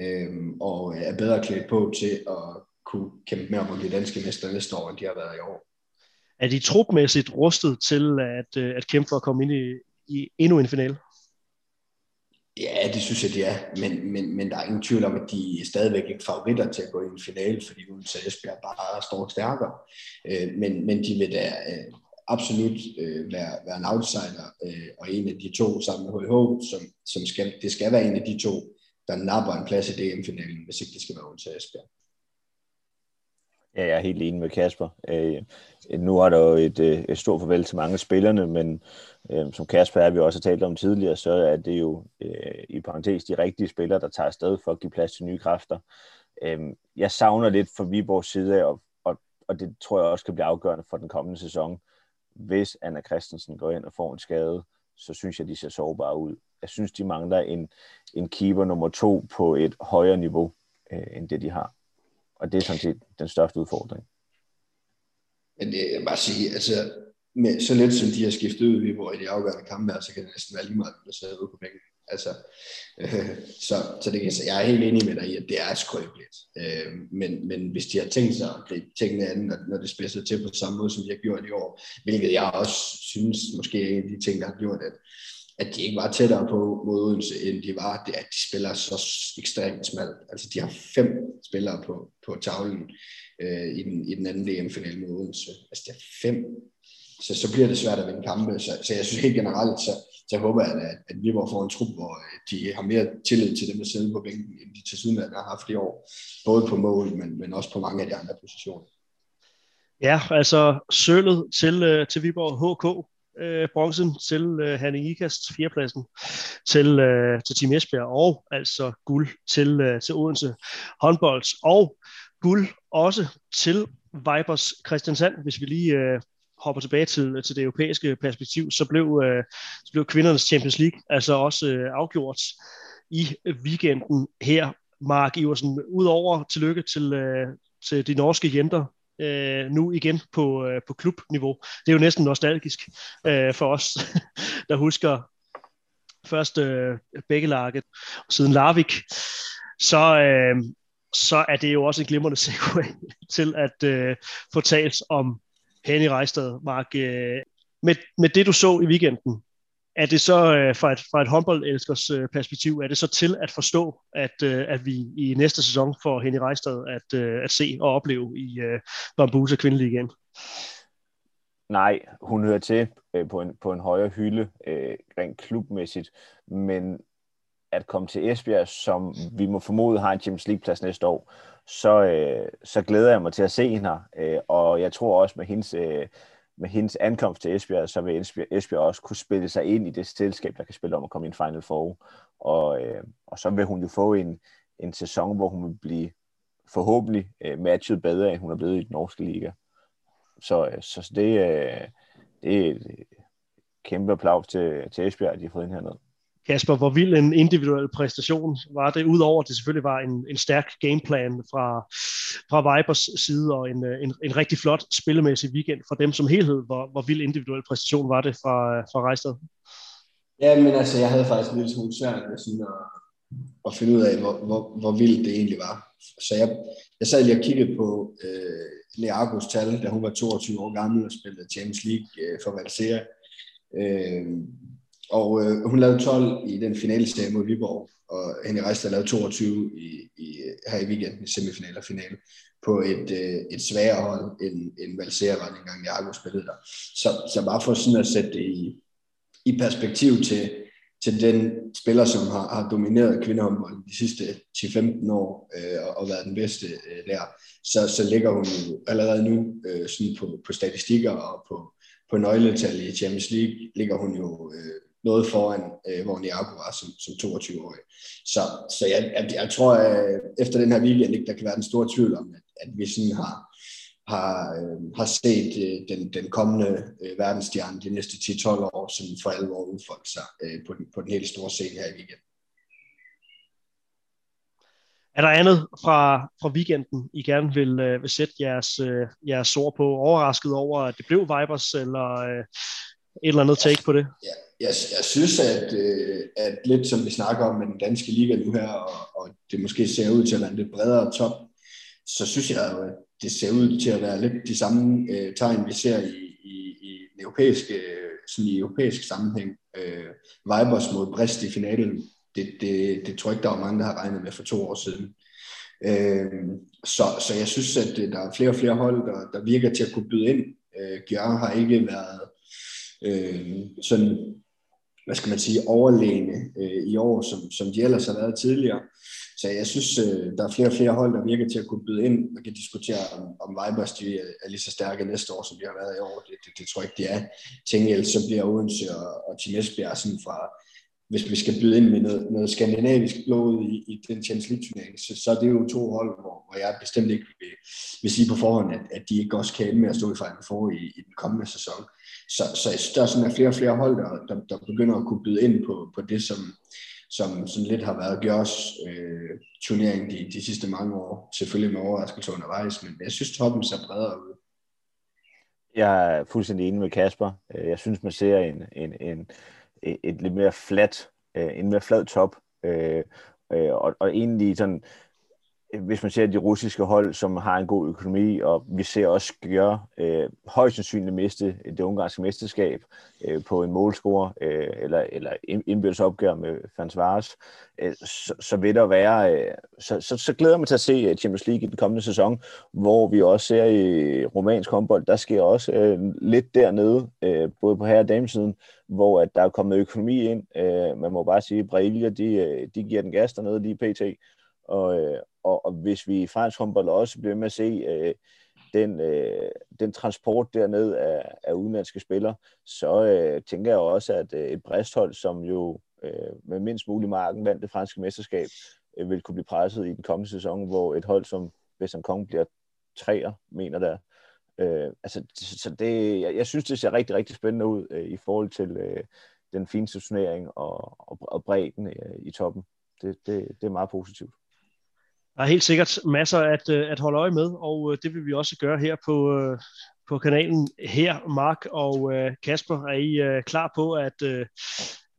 øh, og er bedre klædt på til at kunne kæmpe med om at blive danske mester næste år, end de har været i år er de trupmæssigt rustet til at, øh, at kæmpe for at komme ind i, i endnu en finale? Ja, det synes jeg, de er. Men, men, men der er ingen tvivl om, at de er stadigvæk ikke favoritter til at gå i en finale, fordi Odense Esbjerg bare står stærkere. Øh, men, men de vil da øh, absolut øh, være, være en outsider, øh, og en af de to sammen med HH, som, som skal, det skal være en af de to, der napper en plads i DM-finalen, hvis ikke det skal være Odense Esbjerg. Ja, jeg er helt enig med Kasper. Øh, nu er der jo et, øh, et stort farvel til mange spillerne, men øh, som Kasper er, vi også har talt om tidligere, så er det jo øh, i parentes de rigtige spillere, der tager afsted for at give plads til nye kræfter. Øh, jeg savner lidt fra Viborgs side, af, og, og, og det tror jeg også kan blive afgørende for den kommende sæson. Hvis Anna Christensen går ind og får en skade, så synes jeg, de ser sårbare ud. Jeg synes, de mangler en, en keeper nummer to på et højere niveau, øh, end det de har. Og det er sådan set den største udfordring. Men det, jeg bare sige, altså, med så lidt som de har skiftet ud i hvor i de afgørende kampe her, så kan det næsten være lige meget, der sidder ude på bænken. Altså, øh, så, så det kan, jeg er helt enig med dig i, at det er skrøbeligt. Øh, men, men hvis de har tænkt sig at gribe tingene an, når, når det spidser til på samme måde, som de har gjort i år, hvilket jeg også synes måske er en af de ting, der har gjort, at, at de ikke var tættere på mod Odense, end de var, det at de spiller så ekstremt smalt. Altså de har fem spillere på, på tavlen øh, i, den, i den anden DM-finale mod Odense. Altså de har fem. Så, så bliver det svært at vinde kampe. Så, så jeg synes helt generelt, så, så håber jeg, at, at vi får en trup, hvor øh, de har mere tillid til dem, der sidder på bænken, end de til siden har haft i år. Både på mål, men, men også på mange af de andre positioner. Ja, altså sølvet til, øh, til Viborg HK øh, bronzen til øh, Hanne Ikast, fjerdepladsen til, øh, til Team Esbjerg, og altså guld til, øh, til Odense håndbolds, og guld også til Vipers Christiansand, hvis vi lige øh, hopper tilbage til, til det europæiske perspektiv, så blev, øh, så blev kvindernes Champions League altså også øh, afgjort i weekenden her. Mark Iversen, udover tillykke til, øh, til de norske jenter, øh, nu igen på, øh, på klubniveau. Det er jo næsten nostalgisk øh, for os, der husker først øh, Bækkelarket og siden Larvik. Så, øh, så er det jo også en glimrende segue til at øh, få talt om Henny Reistad, Mark. Øh, med, med det, du så i weekenden, er det så øh, fra et, fra et håndboldelskers øh, perspektiv, er det så til at forstå, at, øh, at vi i næste sæson får Henny Rejstad at, øh, at se og opleve i øh, Bambusa Kvindelig igen? Nej, hun hører til øh, på, en, på en højere hylde, øh, rent klubmæssigt, men at komme til Esbjerg, som vi må formode har en Champions League-plads næste år, så, øh, så glæder jeg mig til at se hende her. Øh, og jeg tror også med hendes, øh, med hendes ankomst til Esbjerg, så vil Esbjerg, Esbjerg også kunne spille sig ind i det selskab, der kan spille om at komme i en Final Four. Og, øh, og så vil hun jo få en, en sæson, hvor hun vil blive forhåbentlig øh, matchet bedre, end hun er blevet i den norske liga. Så, øh, så det, øh, det er et kæmpe applaus til, til Esbjerg, at de har fået ind hernede. Kasper, hvor vild en individuel præstation var det, udover at det selvfølgelig var en, en stærk gameplan fra, fra Vipers side, og en, en, en rigtig flot spillemæssig weekend for dem som helhed. Hvor, hvor vild individuel præstation var det fra, fra Rejstad? Ja, men altså, jeg havde faktisk en lille smule svært ved sådan at, at finde ud af, hvor, hvor, hvor vildt det egentlig var. Så jeg, jeg sad lige og kiggede på øh, Leagos tal, da hun var 22 år gammel og spillede Champions League øh, for Valsera. Øh, og øh, hun lavede 12 i den finale mod Viborg, og Henrik Rejstad lavede 22 i, i, her i weekenden i semifinal og finale på et, øh, et sværere hold end, end Valsera var dengang Jago spillede der. Så, så bare for sådan at sætte det i, i perspektiv til, til den spiller, som har, har domineret kvindehåndbold de sidste 10-15 år øh, og, og været den bedste øh, der, så, så ligger hun jo allerede nu øh, sådan på, på statistikker og på, på nøgletal i Champions League, ligger hun jo øh, noget foran, øh, hvor Niago var som, som 22-årig. Så, så jeg, jeg, jeg tror, at øh, efter den her weekend, ikke, der kan være en stor tvivl om, at, at vi sådan har, har, øh, har set øh, den, den kommende øh, verdensstjerne de næste 10-12 år, som for alvor udfolde sig øh, på, den, på den helt store scene her i weekenden. Er der andet fra, fra weekenden, I gerne vil, øh, vil sætte jeres, øh, jeres ord på? Overrasket over, at det blev Vibers, eller øh, et eller andet take på det? Ja, jeg, jeg synes, at, øh, at lidt som vi snakker om med den danske liga nu her, og, og det måske ser ud til at være en lidt bredere top, så synes jeg jo, at det ser ud til at være lidt de samme øh, tegn, vi ser i, i, i den europæiske, øh, sådan i europæisk sammenhæng. Øh, Vibers mod Brest i finalen, det, det, det tror jeg ikke, der var mange, der har regnet med for to år siden. Øh, så, så jeg synes, at øh, der er flere og flere hold, der, der virker til at kunne byde ind. Øh, Gjør har ikke været øh, sådan, hvad skal man sige, overlægne øh, i år, som, som de ellers har været tidligere. Så jeg synes, øh, der er flere og flere hold, der virker til at kunne byde ind. Man kan diskutere, om, om Vibers de er, er lige så stærke næste år, som de har været i år. Det, det, det tror jeg ikke, de er. Tænk, så bliver Odense og, og Team Esbjerg sådan fra, hvis vi skal byde ind med noget, noget skandinavisk blod i, i den Champions League-turnering, så, så er det jo to hold, hvor, hvor jeg bestemt ikke vil, vil sige på forhånd, at, at de ikke også kan ende med at stå i Final for i, i den kommende sæson. Så, så der er sådan flere og flere hold, der, der, der begynder at kunne byde ind på, på det, som, som sådan lidt har været Gjørs øh, turnering de, de sidste mange år. Selvfølgelig med overraskelse undervejs, men jeg synes, toppen ser bredere ud. Jeg er fuldstændig enig med Kasper. Øh, jeg synes, man ser en, en, en, et lidt mere flat, øh, en mere flad top, øh, øh og, og egentlig sådan, hvis man ser de russiske hold, som har en god økonomi, og vi ser også gøre øh, højst sandsynligt miste det ungarske mesterskab øh, på en målscore, øh, eller, eller indbyrdes opgør med Fansvares, øh, så, så vil der være, øh, så, så, så glæder man mig til at se øh, Champions League i den kommende sæson, hvor vi også ser i romansk håndbold, der sker også øh, lidt dernede, øh, både på herre- og damesiden, hvor at der er kommet økonomi ind. Øh, man må bare sige, at Brailia, de, øh, de giver den gas dernede lige pt. Og, øh, og, og hvis vi i fransk håndbold også bliver med at se øh, den, øh, den transport derned af, af udenlandske spillere, så øh, tænker jeg også, at øh, et bristhold, som jo øh, med mindst mulig marken vandt det franske mesterskab, øh, vil kunne blive presset i den kommende sæson, hvor et hold som Western Kong bliver træer, mener der. Øh, altså, så det, jeg, jeg synes, det ser rigtig, rigtig spændende ud øh, i forhold til øh, den fine turnering og, og, og bredden øh, i toppen. Det, det, det er meget positivt. Der er helt sikkert masser at, øh, at holde øje med, og øh, det vil vi også gøre her på, øh, på kanalen her. Mark og Kasper, er I klar på at,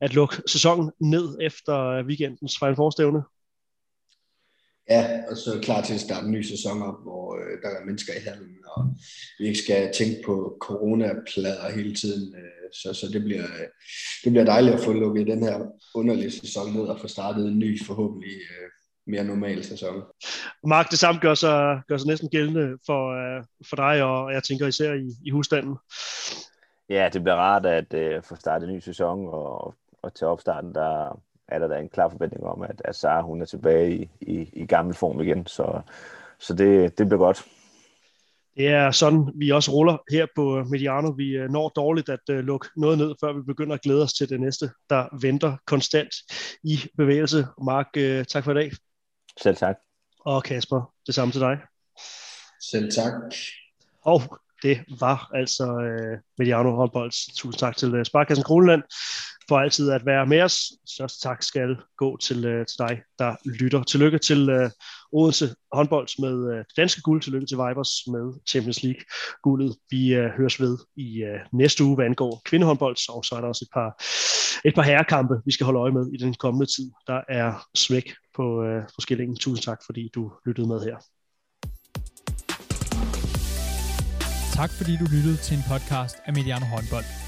at lukke sæsonen ned efter weekendens Final Ja, og så er klar til at starte en ny sæson op, hvor øh, der er mennesker i hallen, og vi ikke skal tænke på coronaplader hele tiden. Øh, så så det, bliver, det bliver dejligt at få lukket den her underlige sæson ned og få startet en ny, forhåbentlig øh, mere normal sæson. Mark, det samme gør sig, gør sig næsten gældende for, uh, for dig, og jeg tænker især i, i husstanden. Ja, det bliver rart at uh, få startet en ny sæson, og, og til opstarten, der er der da en klar forventning om, at, at Sara hun er tilbage i, i, i gammel form igen, så, så det, det bliver godt. Det er sådan, vi også ruller her på Mediano. Vi når dårligt at lukke noget ned, før vi begynder at glæde os til det næste, der venter konstant i bevægelse. Mark, tak for i dag. Selv tak. Og Kasper, det samme til dig. Selv tak. Og det var altså uh, Mediano håndbolds. Tusind tak til uh, Sparkassen Kroneland for altid at være med os. Så tak skal gå til, øh, til dig, der lytter. Tillykke til øh, Odense håndbold med øh, det danske guld. Tillykke til Vibers med Champions League guldet. Vi øh, høres ved i øh, næste uge, hvad angår kvindehåndbold, og så er der også et par, et par herrekampe, vi skal holde øje med i den kommende tid. Der er smæk på, øh, på skillingen. Tusind tak, fordi du lyttede med her. Tak fordi du lyttede til en podcast af Mediano Håndbold.